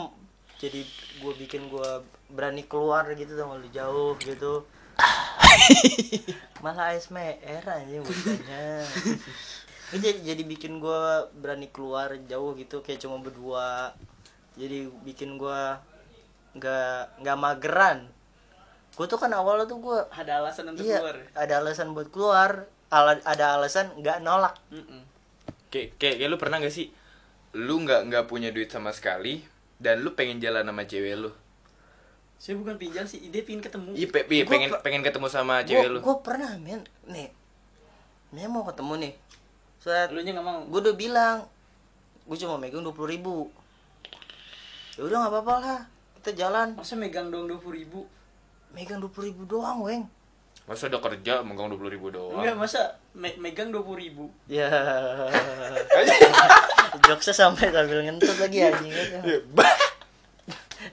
A: jadi gue bikin gue berani keluar gitu sama lu jauh gitu. Malah ASMR anjing bukannya. Ini jadi, jadi bikin gue berani keluar jauh gitu kayak cuma berdua. Jadi bikin gue nggak nggak mageran gue tuh kan awalnya tuh gue
C: Ada alasan untuk
A: iya
C: keluar.
A: ada alasan buat keluar ala- ada alasan nggak nolak
C: Mm-mm.
B: Kayak kayak kayak lu pernah gak sih? Lu nggak nggak punya duit sama sekali dan lu pengen jalan sama cewek lu.
C: Saya bukan pinjam sih, dia pingin ketemu.
B: Iya, pe- pe-
A: Gua
B: pengen
A: pe-
B: pengen ketemu sama cewek lu.
A: gue pernah men nih nih mau ketemu nih saat
C: Lu nya nggak mau.
A: gue udah bilang gue cuma megang dua puluh ribu ya udah nggak apa-apa lah kita jalan
C: Masa megang dong dua puluh ribu?
A: Megang dua puluh ribu doang weng
B: Masa udah kerja megang dua puluh ribu doang?
C: Enggak, masa me- megang dua puluh ribu?
A: ya jokesnya sampai sambil ngentut lagi anjing
B: Bah.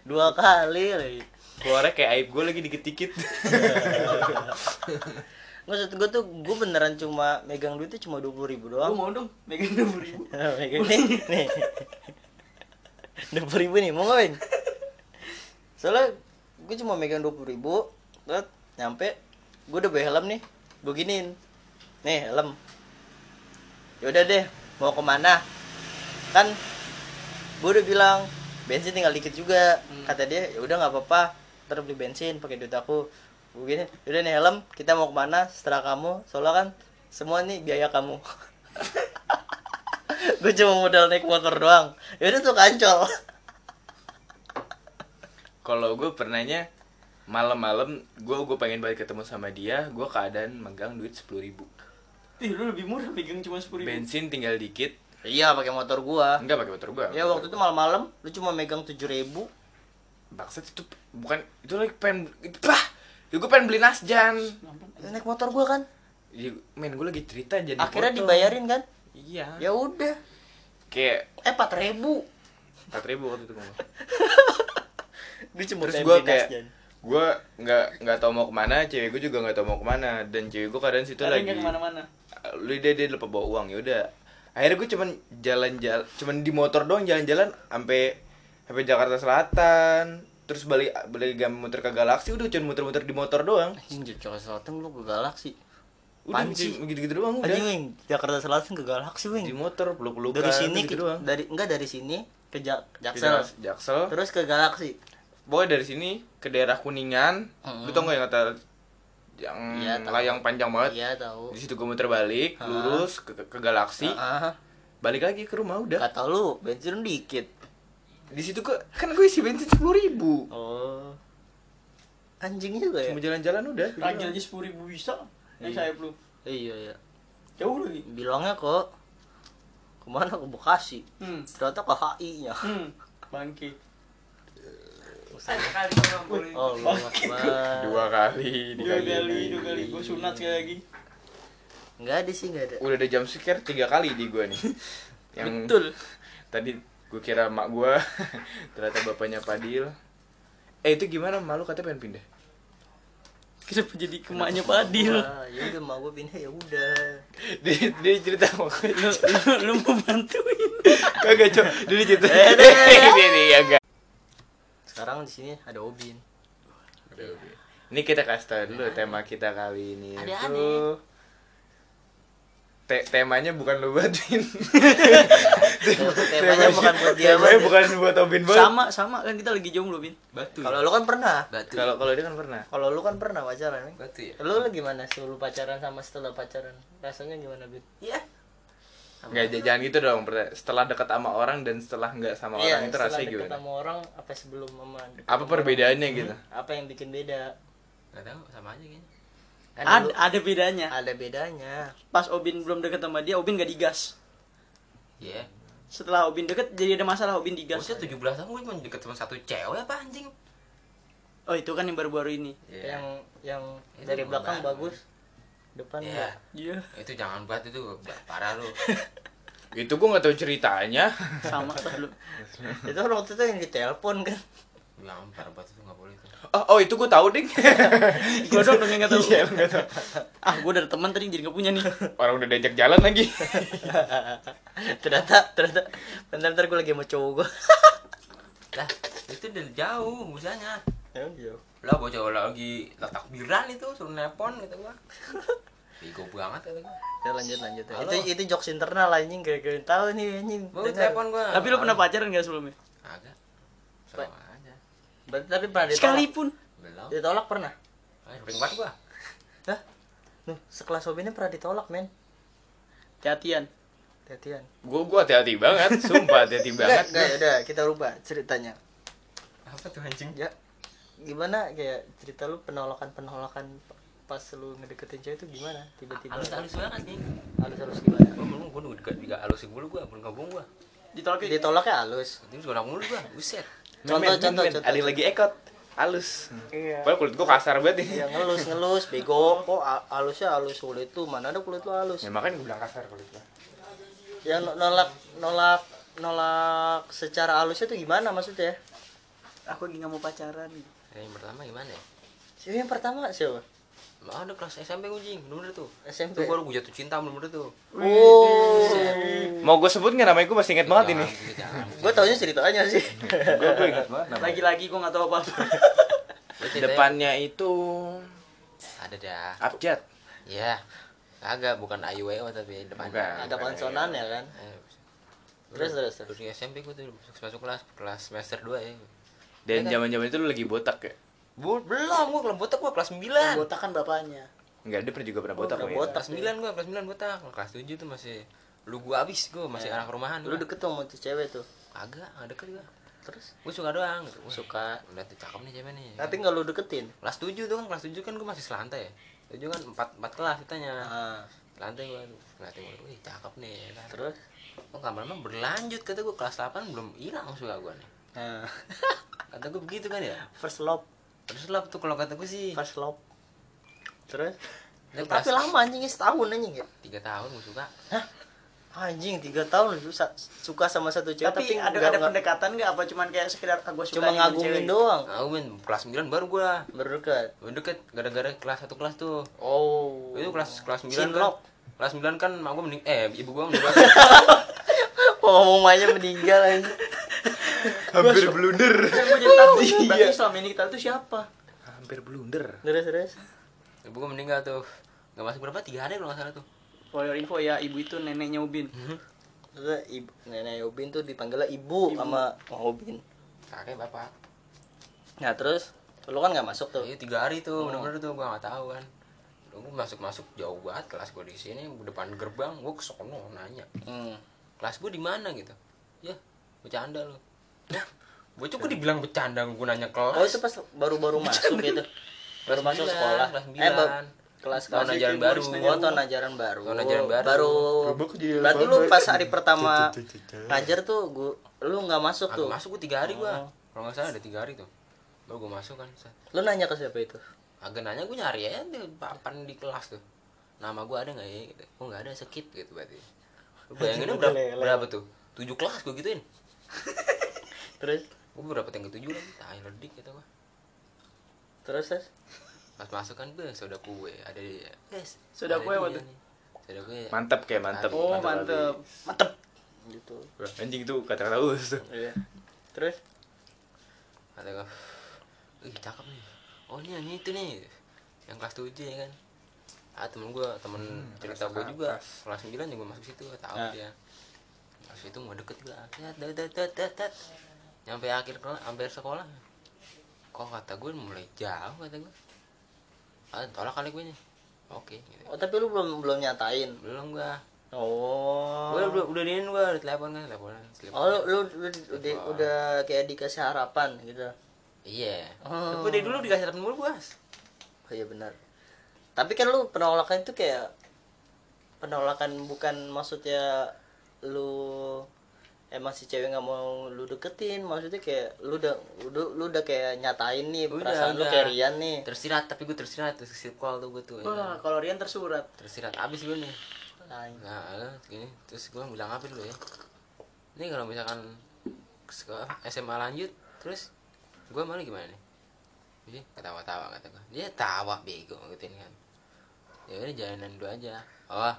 A: dua kali lagi
B: Keluarnya kayak aib gue lagi dikit-dikit.
A: maksud gue tuh gue beneran cuma megang duit tuh cuma dua puluh ribu
C: Gue
A: doang
C: mau dong megang dua puluh ribu.
A: megang nih nih dua puluh ribu nih mau nggak Weng? soalnya gue cuma megang dua puluh ribu terus nyampe gue udah bawa helm nih gue giniin. Nih helm. Yaudah deh mau ke mana? Kan gue udah bilang bensin tinggal dikit juga. Kata dia ya udah nggak apa-apa ntar beli bensin pakai duit aku. Gue gini udah nih helm kita mau ke mana? Setelah kamu soalnya kan semua nih biaya kamu. Gue cuma modal naik motor doang. Yaudah tuh kancol
B: kalau gue pernahnya malam-malam gue gue pengen balik ketemu sama dia gue keadaan megang duit sepuluh ribu.
C: Ih, lu lebih murah pegang cuma sepuluh ribu.
B: bensin tinggal dikit.
A: Iya pakai motor gua.
B: Enggak pakai motor gue
A: ya waktu itu malam-malam lu cuma megang tujuh ribu.
B: Bangsat itu bukan itu lagi pengen itu bah! Ya gue pengen beli nasjan.
A: Naik motor gua kan?
B: Ya, men gue lagi cerita jadi
A: akhirnya
B: potong.
A: dibayarin kan?
B: Iya.
A: Ya udah.
B: Kayak
A: eh empat ribu.
B: Empat ribu waktu itu terus gue kayak gue nggak nggak tau mau ke mana cewek gue juga nggak tau mau ke mana. Dan cewek gue kadang situ
C: Tapi
B: lagi
C: nggak ke mana-mana.
B: lu dia dia lupa bawa uang ya udah akhirnya gue cuman jalan-jalan cuman di motor doang jalan-jalan sampai sampai Jakarta Selatan. Terus balik balik gam muter ke Galaksi udah cuma muter-muter di motor doang.
A: Anjing Jakarta Selatan lu ke Galaksi
B: udah
A: Panci.
B: gitu gitu doang
A: anjing
B: udah
A: wing Jakarta Selatan ke Galaksi wing.
B: Di motor peluk-pelukan
A: dari sini
B: gitu
A: ke,
B: doang.
A: dari enggak dari sini ke Jak- Jaksel.
B: Jaks- Jaksel.
A: Terus ke Galaksi
B: pokoknya dari sini ke daerah Kuningan. Lu tau gak yang kata yang
A: tahu.
B: layang panjang banget?
A: Iya tahu.
B: Di situ gue muter balik
A: Ah.
B: lurus ke, ke, ke Galaksi.
A: Ah
B: balik lagi ke rumah udah.
A: Kata lu bensin dikit.
B: Di situ gue kan gue isi bensin sepuluh ribu.
A: Oh. Anjing juga ya?
B: Cuma jalan-jalan udah.
C: Lagi aja sepuluh ribu bisa. Naik saya lu.
A: iya iya.
C: Jauh lagi.
A: bilangnya kok ke mana? Ke Bekasi.
C: Hmm.
A: ternyata ke HI nya
C: Hmm.
A: Oh lu Akbar.
B: dua kali
C: Dua kali, dua kali. Gue sunat sekali lagi.
A: nggak ada sih nggak ada
B: udah ada jam scare tiga kali di gue nih yang
C: Betul.
B: tadi gue kira mak gue ternyata bapaknya Padil eh itu gimana malu katanya pengen pindah
C: Kenapa jadi kemaknya Padil?
A: Ya udah mau gue pindah ya udah
B: dia, dia cerita sama gue
C: Lu, lu, lu mau bantuin?
B: kagak cok dia cerita
A: Eh,
B: ini ya enggak
A: sekarang di sini ada Obin
B: ini kita kasih tau dulu tema kita kali ini
A: Ada
B: itu
A: aneh.
B: Te- temanya bukan lu buatin
A: temanya bukan buat dia
B: temanya bukan buat Obin
C: Sama, sama kan kita lagi jomblo, Bin.
D: Batu.
A: kalau lu kan pernah
D: Batu.
B: kalau kalau dia kan pernah
A: kalau lu kan pernah pacaran.
D: Batu ya.
A: lu lu gimana sebelum pacaran sama setelah pacaran rasanya gimana Bin iya
B: Nggak, jangan gitu dong. Setelah dekat sama orang dan setelah nggak sama
A: Iya,
B: orang itu
A: setelah
B: rasanya
A: deket
B: gimana?
A: sama orang apa sebelum sama
B: Apa
A: sama
B: perbedaannya
A: orang?
B: gitu?
A: Hmm, apa yang bikin beda
D: Gak tahu sama aja kayaknya.
A: kan
C: Ada,
A: dulu
C: ada bedanya.
A: ada bedanya
C: Pas Obin belum deket sama dia, Obin gak digas.
D: Iya.
C: Setelah Obin deket, jadi ada masalah Obin digas.
D: Bosnya 17 tahun gue cuma deket sama satu cewek apa anjing?
C: Oh itu kan yang baru-baru ini.
D: Iya.
A: yang yang
D: Itu
A: dari belakang bagus depan
D: Iya.
A: enggak
C: Iya.
D: Itu jangan buat itu parah lu.
B: Itu gua nggak tahu ceritanya.
C: Sama lu.
A: itu kan waktu itu yang ditelepon kan
D: Jangan parah buat itu nggak boleh itu.
B: Oh, oh itu gua tahu ding.
C: Gue dong dong yang gak tahu.
B: Iya, nggak tahu.
C: Ah, gue udah ada teman tadi jadi gak punya nih.
B: Orang udah diajak jalan lagi.
A: ternyata ternyata bentar bentar gue lagi sama cowok gue
D: Lah, itu udah jauh misalnya.
A: Emang jauh.
D: Lah bocah cowok lagi takbiran itu suruh nepon gitu gua. Bego banget kata gua.
A: Ya lanjut lanjut.
D: Halo.
A: Itu itu jokes internal anjing gak gak tahu nih anjing.
D: Gua
A: Dengar.
D: telepon gua.
C: Tapi lu pernah pacaran gak sebelumnya?
D: Agak. Sama aja.
A: Berarti tapi pernah ditolak.
C: Sekalipun.
D: Belum.
A: Ditolak pernah.
D: Eh, ring banget gua.
A: Hah? Nuh, sekelas Obinnya pernah ditolak, men.
C: Hati-hatian.
A: Hati-hatian.
B: Gua gua hati-hati banget, sumpah hati-hati banget.
A: Enggak, enggak, udah kita rubah ceritanya.
D: Apa tuh anjing?
A: Ya, gimana kayak cerita lu penolakan-penolakan pas lu ngedeketin cewek itu gimana? Tiba-tiba
D: Halus-halus banget nih.
A: halus-halus gimana?
D: Gua belum gua juga juga halusin mulu gua, belum gabung gua.
C: Ditolak
A: Ditolaknya halus.
D: Terus gua mulu gua, buset.
A: Contoh, contoh, contoh,
B: Ada yang lagi ekot, halus.
A: Iya.
B: Padahal kulit gua kasar banget nih.
A: Ya ngelus ngelus bego kok halusnya halus kulit tuh mana ada kulit lu halus
B: Ya makanya gua bilang kasar kulit gua.
A: ya no- nolak nolak nolak secara halusnya tuh gimana maksudnya
C: Aku lagi gak mau pacaran.
D: Ya, yang pertama gimana ya?
A: siapa yang pertama siapa
D: Mah ada kelas SMP ujing, bener tuh.
A: SMP
D: Itu baru gue jatuh cinta bener tuh.
A: oh
B: Mau gua sebut nggak namanya gua masih inget banget ini.
A: Gue taunya ceritanya sih
B: Gua gua inget banget.
C: Lagi-lagi gue gak tahu apa-apa.
B: Depannya itu
D: ada dah.
B: abjad.
D: Ya. Kagak, bukan AYWO tapi depannya.
B: Bukan.
A: ada konsonan ya kan
D: Eh,
A: terus terus terus
D: di SMP gue tuh masuk, masuk kelas kelas semester 2 ya.
B: Dan zaman-zaman itu lu lagi botak ya.
D: Bu, belum gue kelas botak gue kelas 9.
C: Botak kan bapaknya.
B: Enggak, dia pernah juga pernah botak.
A: pernah
B: Win.
A: botak.
D: kelas 9 gua kelas 9 botak. Kelas 7 tuh masih lu gua abis gua masih anak rumahan
A: lu deket tuh sama tuh cewek tuh?
D: Agak nggak deket gua
A: terus?
D: Gua suka doang gitu. Wah,
A: suka.
D: udah tuh cakep nih cewek nih.
A: Tapi nggak lu deketin?
D: Kelas 7 tuh kan kelas 7 kan gua masih selantai. Ya 7 kan 4, 4 kelas kitanya
A: ah,
D: selantai gua ngeliatin gua wih cakep nih.
A: Terus?
D: Oh lama-lama berlanjut kata gua. Kelas 8 belum hilang suka gua nih
A: nah,
D: kata gua begitu kan ya?
A: First love.
D: Terus lah tuh kalau kata gua sih.
A: First love. Terus?
D: Dia
A: tapi lama anjing setahun anjing ya?
D: Tiga tahun gua suka.
A: Anjing tiga tahun lu suka sama satu cewek
C: tapi,
A: tapi,
C: ada
A: nggak-
C: ada pendekatan nggak? Apa cuman kayak sekedar ah, gua suka
A: cuma ngagumin
C: cewek.
A: doang.
D: Gua main kelas 9 baru gua.
A: Baru dekat
D: Baru deket gara-gara kelas satu kelas tuh.
A: Oh.
D: Itu kelas kelas 9
A: Cinlok.
D: kan. Kelas 9 kan mak gua mening eh ibu gua meninggal.
A: Oh mamanya meninggal anjing
B: Hampir blunder.
C: Jadi tahu
A: Iya.
C: berarti selama ini kita tuh siapa?
B: Hampir blunder.
A: terus terus.
D: Ibu gua meninggal tuh. Nggak masuk berapa? Tiga hari kalau nggak salah tuh.
C: For your info ya ibu itu neneknya Ubin.
A: Terus ibu nenek Ubin tuh dipanggilnya ibu, sama Mang Ubin.
D: Kakek bapak.
A: Nah terus? Lu kan nggak masuk tuh?
D: Iya tiga hari tuh. Bener-bener tuh gua nggak tahu kan. Gua masuk masuk jauh banget kelas gua di sini depan gerbang gua ke sono nanya.
A: Hmm.
D: kelas gua di mana gitu? Ya bercanda lu ya bocah gua dibilang bercanda gua nanya kelas.
A: Oh itu pas baru-baru masuk gitu? Baru masuk sekolah?
D: kelas
A: eh ba-
D: sembilan.
A: kelas
D: tahun
A: kelas
D: ajaran baru.
A: oh tahun ajaran baru.
D: Tahun ajaran baru.
A: baru. Berarti lu pas hari pertama ngajar tuh gua lu nggak masuk tuh?
D: masuk gua tiga hari gua.
A: Oh.
D: kalau nggak salah ada tiga hari tuh. Baru gua masuk kan
A: lu nanya ke siapa itu?
D: Agak nanya gue nyari aja di papan di kelas tuh. Nama gue ada nggak ya? Gitu. oh nggak ada skip gitu berarti. Lu bayangin
A: Udah
D: berapa, berapa tuh? Tujuh kelas gue gituin
A: terus?
D: Gue berapa yang ketujuh lagi tai ledik gitu gue
A: terus terus
D: pas masuk kan gue soda kue ada di guys
C: Soda kue
D: dia
C: apa tuh?
D: nih. soda kue.
B: Mantap kayak mantap.
C: oh mantep
A: mantep. gitu.
B: Wah, Anjing itu kata-kata us tuh.
A: iya. Terus?
D: Kata gue Ih cakep nih. Oh ini yang itu nih. Yang kelas 7 ya kan? Ah temen gue Temen cerita gue juga. Kelas 9 juga masuk situ Tahu
A: Nah.
D: dia. Masuk situ mau deket gue Tet tet tet tet tet Nyampe akhir kelas Hampir sekolah. Kok kata gue mulai jauh kata gue Ah tolak kali gue nih Oke gitu.
A: Oh tapi lu belum belum nyatain?
D: Belum gue
A: oh.
D: Gue udah udah dinin gue Udah telepon kan Teleponan
A: oh lu, lu, lu udah, udah kayak dikasih harapan gitu?
D: Iya.
A: Oh.
D: Gue dari dulu dikasih harapan mulu bos.
A: Oh iya benar. Tapi kan lu penolakan itu kayak penolakan bukan maksudnya lu emang si cewek nggak mau lu deketin maksudnya kayak lu udah lu, lu udah kayak nyatain nih
D: Udah,
A: perasaan lu
D: udah.
A: kayak Rian nih.
D: Tersirat tapi gue tersirat Terus call tuh gue tuh ya.
C: wah kalau Rian tersurat.
D: Tersirat abis gue nih.
A: Ay,
D: nah gini terus gue bilang apa dulu ya? Ini kalau misalkan sekolah SMA lanjut terus gue malah gimana nih? Jadi ketawa-tawa kata gue dia tawa bego gituin kan. Ya udah jalanan dulu aja. Oh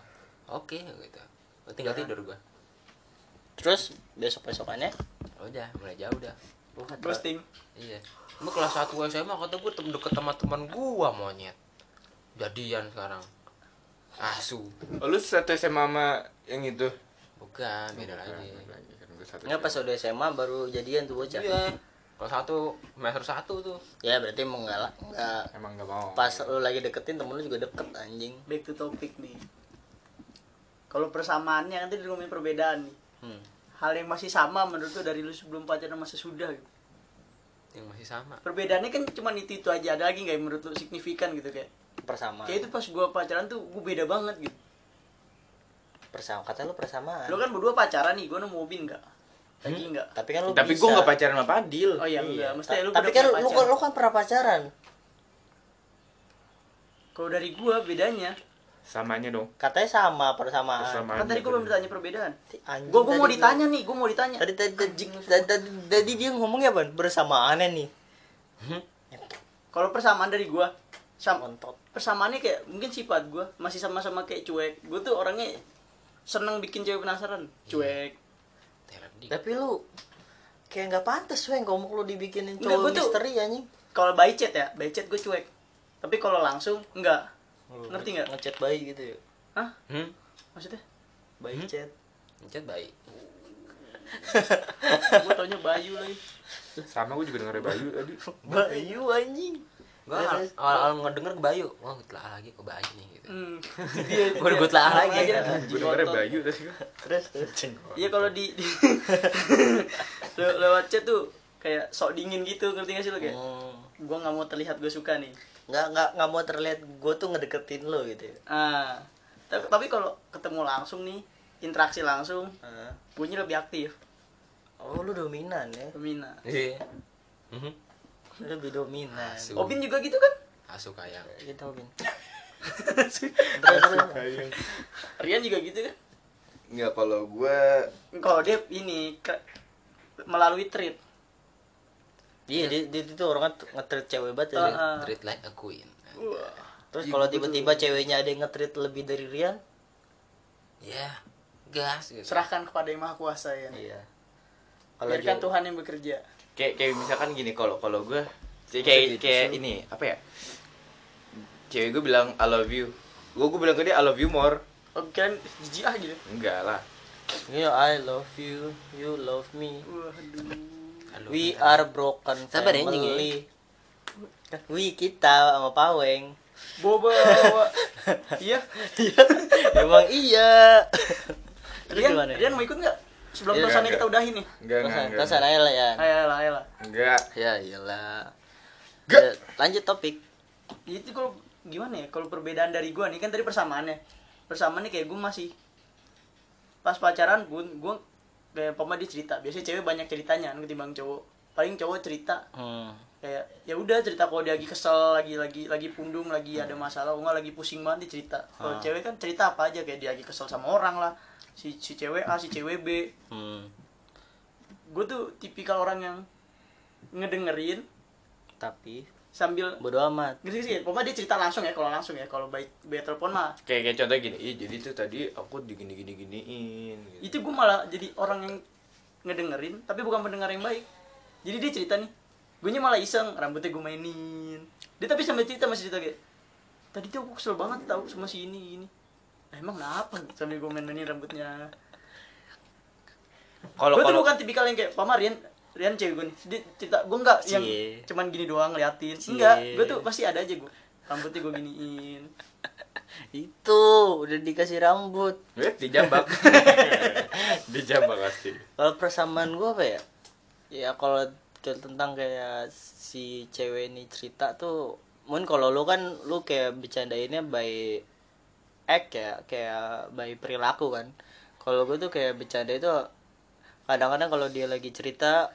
D: oke gitu. Gua tinggal
A: Ya.
D: tidur gue
A: terus besok besokannya
D: udah mulai jauh dah.
C: Ghosting
D: iya. Gue kelas 1 SMA kata gue tem deket sama teman gue monyet. Jadian sekarang. Asu.
B: Oh, lu satu SMA sama yang itu?
D: bukan beda lagi.
A: nggak pas udah SMA baru jadian tuh bocah.
D: Iya. Kelas satu semester satu tuh.
A: Ya berarti emang nggak lah- nggak
B: Emang gak mau.
A: pas lu lagi deketin temen lu juga deket anjing.
C: Back to topic nih. Kalau persamaannya nanti ngomongin perbedaan nih
A: hmm.
C: hal yang masih sama menurut lu dari lu sebelum pacaran sama sesudah gitu.
D: yang masih sama
C: perbedaannya kan cuma itu itu aja ada lagi nggak yang menurut lu signifikan gitu kayak
A: persamaan
C: kayak itu pas gua pacaran tuh gua beda banget gitu
A: persama kata lu persamaan
C: lu kan berdua pacaran nih gua nemu mobil nggak lagi nggak
A: tapi kan lu
B: Tapi
A: bisa.
B: gue gak pacaran sama Padil.
C: oh iya enggak mesti lu
A: tapi kan lu,
C: pacar.
A: lu kan pernah pacaran
C: kalau dari gua bedanya
B: Samanya dong.
A: katanya sama persamaan.
B: Persamaan.
C: kan tadi gua belum ditanya perbedaan.
A: Anjing,
C: gua gua mau ditanya nih gua mau ditanya.
A: Tadi tadi tadi, tadi, tadi, tadi dia ngomongnya apa? Bersamaannya nih.
C: Kalau persamaan dari gua sam
A: montot
C: persamaannya kayak mungkin sifat gua masih sama-sama kayak cuek. Gua tuh orangnya seneng bikin cewek penasaran. Cuek.
A: Tapi lu kayak nggak pantas weng ngomong lu dibikinin cowok misteri anjing.
C: kalau by chat ya by chat gue cuek. Tapi kalau langsung enggak ngerti nggak
A: ngechat bayi gitu ya
C: hah
D: hmm
C: maksudnya
A: bayi
D: Hmm?
A: chat
D: Mencet baik
C: gue taunya Bayu lagi
B: Sama gue juga denger Bayu tadi.
A: bayu anjing
D: Gua
A: Terus,
D: awal-awal ngedenger ke Bayu. Wah, gue telah lagi ke Bayu nih gitu.
C: Hmm.
D: Gua gue telah lagi.
B: Gue
C: ditonton.
B: Bayu tadi
A: terus terus
C: Iya kalau di, di Le- lewat chat tuh kayak sok dingin gitu ngerti gak sih lo kayak
A: Hmm.
C: gua nggak mau terlihat gue suka nih
A: nggak nggak nggak mau terlihat gue tuh ngedeketin lo gitu ya.
C: ah tapi, tapi kalau ketemu langsung nih interaksi langsung
A: Ah.
C: bunyi lebih aktif
A: oh lu dominan ya
C: Femina
D: Iya. Mhm.
A: Lu lebih dominan
D: Asu.
C: Obin juga gitu kan
D: Asu kayang.
A: gitu Bin terus terus
B: Kayak-
C: Rian juga gitu kan
B: Nggak kalau gue
C: kalau dia ini ke- melalui treat
A: iya dia, dia itu orangnya tuh nge-treat cewek banget ya.
C: Ah.
D: Treat like a queen.
C: Wah.
A: terus kalau tiba-tiba ceweknya ada yang nge-treat lebih dari Rian
D: Ya, gas gitu.
C: serahkan kepada yang maha kuasa ya
A: iya kalau
C: biarkan
A: dia-
C: Tuhan yang bekerja
B: kayak kayak misalkan gini kalau kalau gue kayak
A: gitu
B: kayak ini apa ya cewek gue bilang I love you gue gue bilang ke dia I love you more
C: oh kalian jijik ah gitu
B: enggak lah
A: Iya, I love you, you love me.
C: waduh
A: We are broken
D: Sabar ya, anjing,
A: family. We kita sama Paweng.
C: boba iya
A: Iya, emang iya. Terus
C: Rian
A: gimana?
C: Rian mau ikut nggak sebelum
A: Iya,
C: pesannya
B: enggak.
C: kita udahin nih
B: enggak enggak enggak
A: tasan aja lah ya.
C: ayolah ayolah
B: enggak
A: Ya iyalah.
B: Gak.
A: Ya, lanjut topik.
C: itu kalau gimana ya kalau perbedaan dari gua nih kan tadi persamaannya persamaannya kayak gua masih pas pacaran gua gua kayak pama dia cerita. Biasanya cewek banyak ceritanya kan ketimbang cowok. Paling cowok cerita.
A: Hmm.
C: kayak ya udah cerita kalau dia lagi kesel lagi lagi lagi pundung lagi ada masalah nggak lagi pusing banget dia cerita. Kalau
A: Ah.
C: cewek kan cerita apa aja kayak dia lagi kesel sama orang lah. Si si cewek A si cewek B.
A: Hmm.
C: gue tuh tipikal orang yang ngedengerin
A: Tapi
C: sambil
A: bodo amat.
C: ngerti sih pokoknya dia cerita langsung ya kalau langsung ya. Kalau baik baik telepon mah.
B: Kayak kayak contoh gini ih jadi tuh tadi aku digini gini giniin gitu.
C: itu gue malah jadi orang yang ngedengerin tapi bukan pendengar yang baik. Jadi dia cerita nih gue malah iseng rambutnya gue mainin. Dia tapi sambil cerita masih cerita kayak tadi tuh aku kesel banget tau sama si ini ini. "Lah, emang kenapa? Sambil gue mainin rambutnya.
B: Kalau
C: gue tuh
B: kalau
C: bukan tipikal yang kayak Pama Rian cewek gue nih dia cerita gue enggak yang
A: Cie.
C: cuman gini doang ngeliatin
A: Cie.
C: enggak gue tuh pasti ada aja gue rambutnya gue giniin
A: Itu udah dikasih rambut.
B: eh dijambak dijambak pasti
A: Kalau persamaan gua apa ya? Ya kalau tentang kayak si cewek ini cerita tuh mungkin kalau lu kan lu kayak bercandainnya by act ya kayak by perilaku kan kalau gue tuh kayak bercanda itu kadang-kadang kalau dia lagi cerita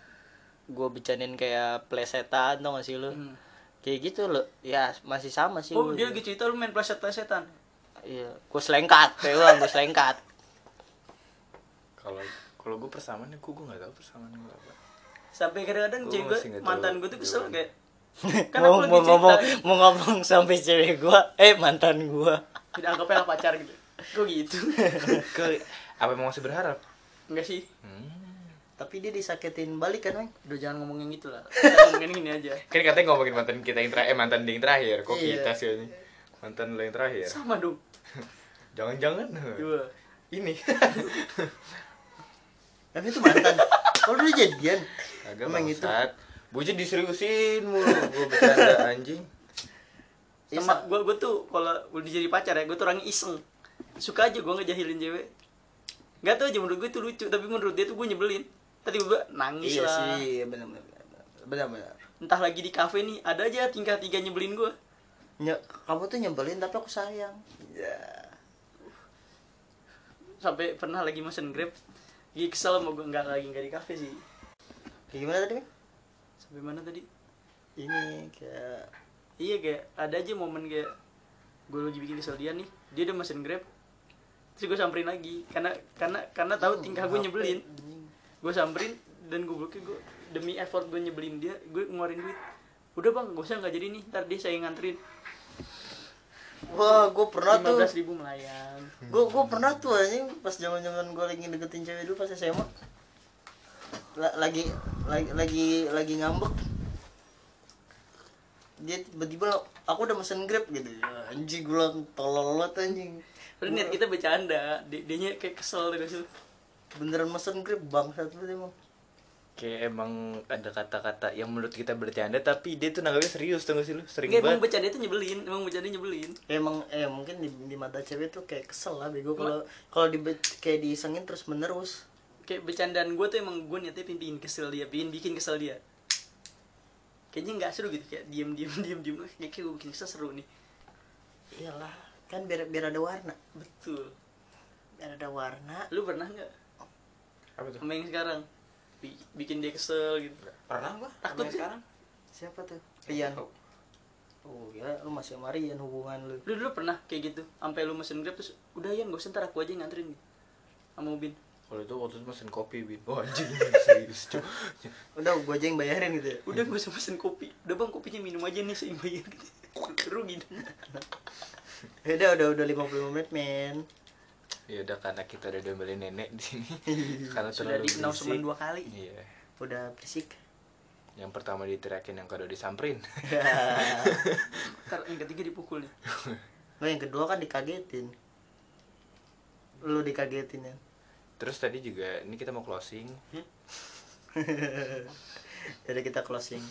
A: gue bercandain kayak plesetan tau gak sih lu?
C: Hmm.
A: kayak gitu lo ya masih sama sih
C: oh dia lagi cerita lu main pleset plesetan
A: iya gue selengkat kayak gue selengkat.
B: Kalau kalau gue persamaannya gue gue nggak tahu persamaannya gue apa.
C: Sampai kadang-kadang cewek gue mantan gue tuh kesel kayak kan
A: mau,
C: aku lagi
A: mau ngomong mau ngomong sampai cewek gua eh mantan gua.
C: Tidak anggapnya lah pacar gitu. Kok gitu?
B: Ke apa emang masih berharap?
C: Enggak sih.
B: Hmm.
A: Tapi dia disakitin balik kan Weng?
C: udah jangan ngomongin gitu lah. Kita ngomongin ini aja.
B: Kan katanya ngomongin mantan kita yang terakhir eh mantan dia yang terakhir. Kok
A: Iya.
B: kita sih ini? Mantan lo yang terakhir.
C: Sama dong.
B: Jangan-jangan.
C: Dua.
B: Ini.
A: Tapi itu mantan. Kalau udah jadian.
B: Agak
A: Emang gitu
B: bocah diseriusin mulu. Gue bercanda anjing.
C: Sama gue gue tuh kalau udah jadi pacar ya gue tuh orangnya iseng. Suka aja gue ngejahilin cewek. Nggak tau aja menurut gue itu lucu. Tapi menurut dia tuh gue nyebelin tadi gue nangis
A: iya
C: lah.
A: sih benar benar benar benar
C: entah lagi di kafe nih ada aja tingkah tiga nyebelin gue
A: Nye- kamu tuh nyebelin tapi aku sayang. Ya
C: sampai pernah lagi mesen grab. Lagi kesel mau gue nggak lagi nggak di kafe sih.
A: Kayak gimana tadi
C: sampai mana tadi?
A: Ini kayak
C: iya kayak ada aja momen kayak gue lagi bikin kesel dia nih. Dia udah mesen grab terus gue samperin lagi. Karena karena karena tahu tingkah gue nyebelin gue samperin dan gue blokir gue demi effort gue nyebelin dia gue ngeluarin duit. Udah bang gak usah nggak jadi nih ntar dia saya nganterin.
A: Wah gue pernah
C: lima
A: tuh
C: belas ribu melayang.
A: Gue gue pernah tuh anjing pas zaman zaman gue lagi deketin cewek dulu pas SMA La- lagi lagi lagi lagi ngambek. Dia tiba-tiba aku udah mesen grab gitu. Anjing gue tolol banget anjing.
C: Terus niat kita bercanda. Dia nya kayak kesel terus
A: beneran mesen grab bangsat lu emang.
B: Kayak emang ada kata-kata yang menurut kita bercanda tapi dia tuh nanggapnya serius tuh gak sih lu? Sering
C: emang
B: banget.
C: bercanda itu nyebelin emang bercanda nyebelin.
A: Emang eh mungkin di, di mata cewek tuh kayak kesel lah bego. Kalau kalau di kayak diisengin terus menerus.
C: Kayak bercandaan gue tuh emang gue niatnya pengen bikin kesel dia pengen bikin kesel dia. Kayaknya nggak seru gitu kayak diem diem diem diem. Kayak gue bikin kesel seru nih.
A: Iyalah kan biar biar ada warna.
C: Betul.
A: Biar ada warna.
C: Lu pernah nggak
B: apa tuh?
C: Sama yang sekarang. Bi- bikin dia kesel gitu.
D: Pernah gua?
C: Takut sih.
D: sekarang?
A: Siapa tuh? Rian. oh ya lu masih sama Rian hubungan lu.
C: Lu dulu pernah kayak gitu? Sampai lu mesen grab terus udah ya gak usah ntar aku aja yang nganterin. Gitu sama Ubin.
B: Kalau itu waktu itu mesen kopi bin oh anjing serius cuy
A: udah gua aja yang bayarin gitu ya?
C: Udah gak usah mesen kopi. Udah bang kopinya minum aja nih saya bayar gitu rugi dong.
A: Udah udah udah 55 menit men
B: ya udah karena kita udah diomelin nenek di sini. Karena
C: sudah
B: terlalu
C: di
B: berisik.
C: dua kali.
B: Iya.
A: Udah berisik.
B: Yang pertama diteriakin yang kedua disamperin.
C: Ntar yang ketiga dipukul nih.
A: Lo yang kedua kan dikagetin. Lu dikagetin ya?
B: Terus tadi juga ini kita mau closing.
A: Jadi kita closing.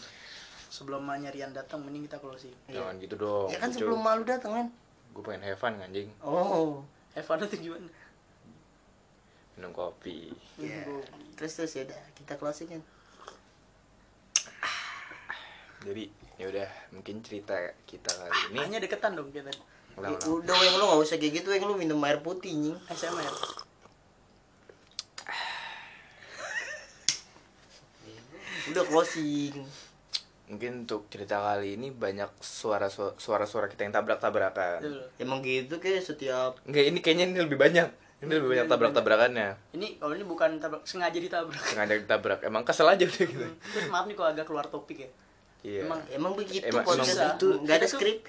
C: Sebelum nyarian datang mending kita closing.
B: Jangan gitu dong
A: ya kan sebelum malu datang kan?
B: Gue pengen have fun anjing.
A: Oh
C: Evan tuh gimana?
B: Minum kopi.
A: Ya terus terus ya udah kita closing kan?
B: Jadi ya udah mungkin cerita kita kali ini.
C: Hanya deketan dong kita.
B: Ulang
A: udah weng lu gak usah kayak gitu weng lu minum air putih nying.
C: SMR
A: udah closing
B: mungkin untuk cerita kali ini banyak suara suara suara kita yang tabrak tabrakan
A: emang gitu kayak setiap
B: enggak ini kayaknya ini lebih banyak. Ini lebih banyak tabrak tabrakannya
C: ini kalau ini bukan tabrak sengaja ditabrak.
B: Sengaja ditabrak. Emang kesel aja udah gitu.
C: Terus maaf nih kalau agak keluar topik ya.
B: Iya.
C: Emang
A: emang begitu
B: Emang-
C: emang
A: itu nggak ada skrip.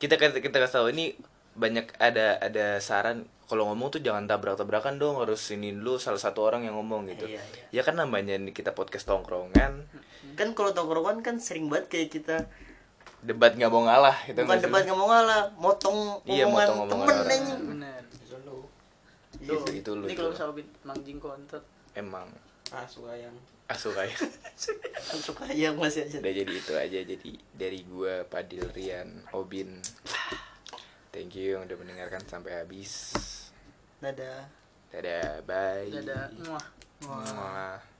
B: Kita kita kita kasih tahu ini banyak ada ada saran kalau ngomong tuh jangan tabrak tabrakan dong harus ini dulu salah satu orang yang ngomong gitu.
A: Iya, iya.
B: ya kan namanya ini kita podcast tongkrongan.
A: Kan kalau tongkrongan kan sering banget kayak kita
B: debat nggak mau ngalah gitu
A: bukan debat nggak mau ngalah motong
B: Iya,
A: omongan
B: motong omongan
A: temen
B: orang.
A: anjing.
C: benar
B: Iya, gitu lu
C: ini
B: itu.
C: kalau misalnya Bin, mangjing kontot
B: emang.
D: Ah suka yang.
B: Asuh kayak
A: Kan suka yang masih aja.
B: Udah jadi itu aja jadi dari gua Padil Rian Obin thank you yang udah mendengarkan sampai habis.
A: Dadah.
B: Dadah bye.
C: Dadah. Muah
B: Muah.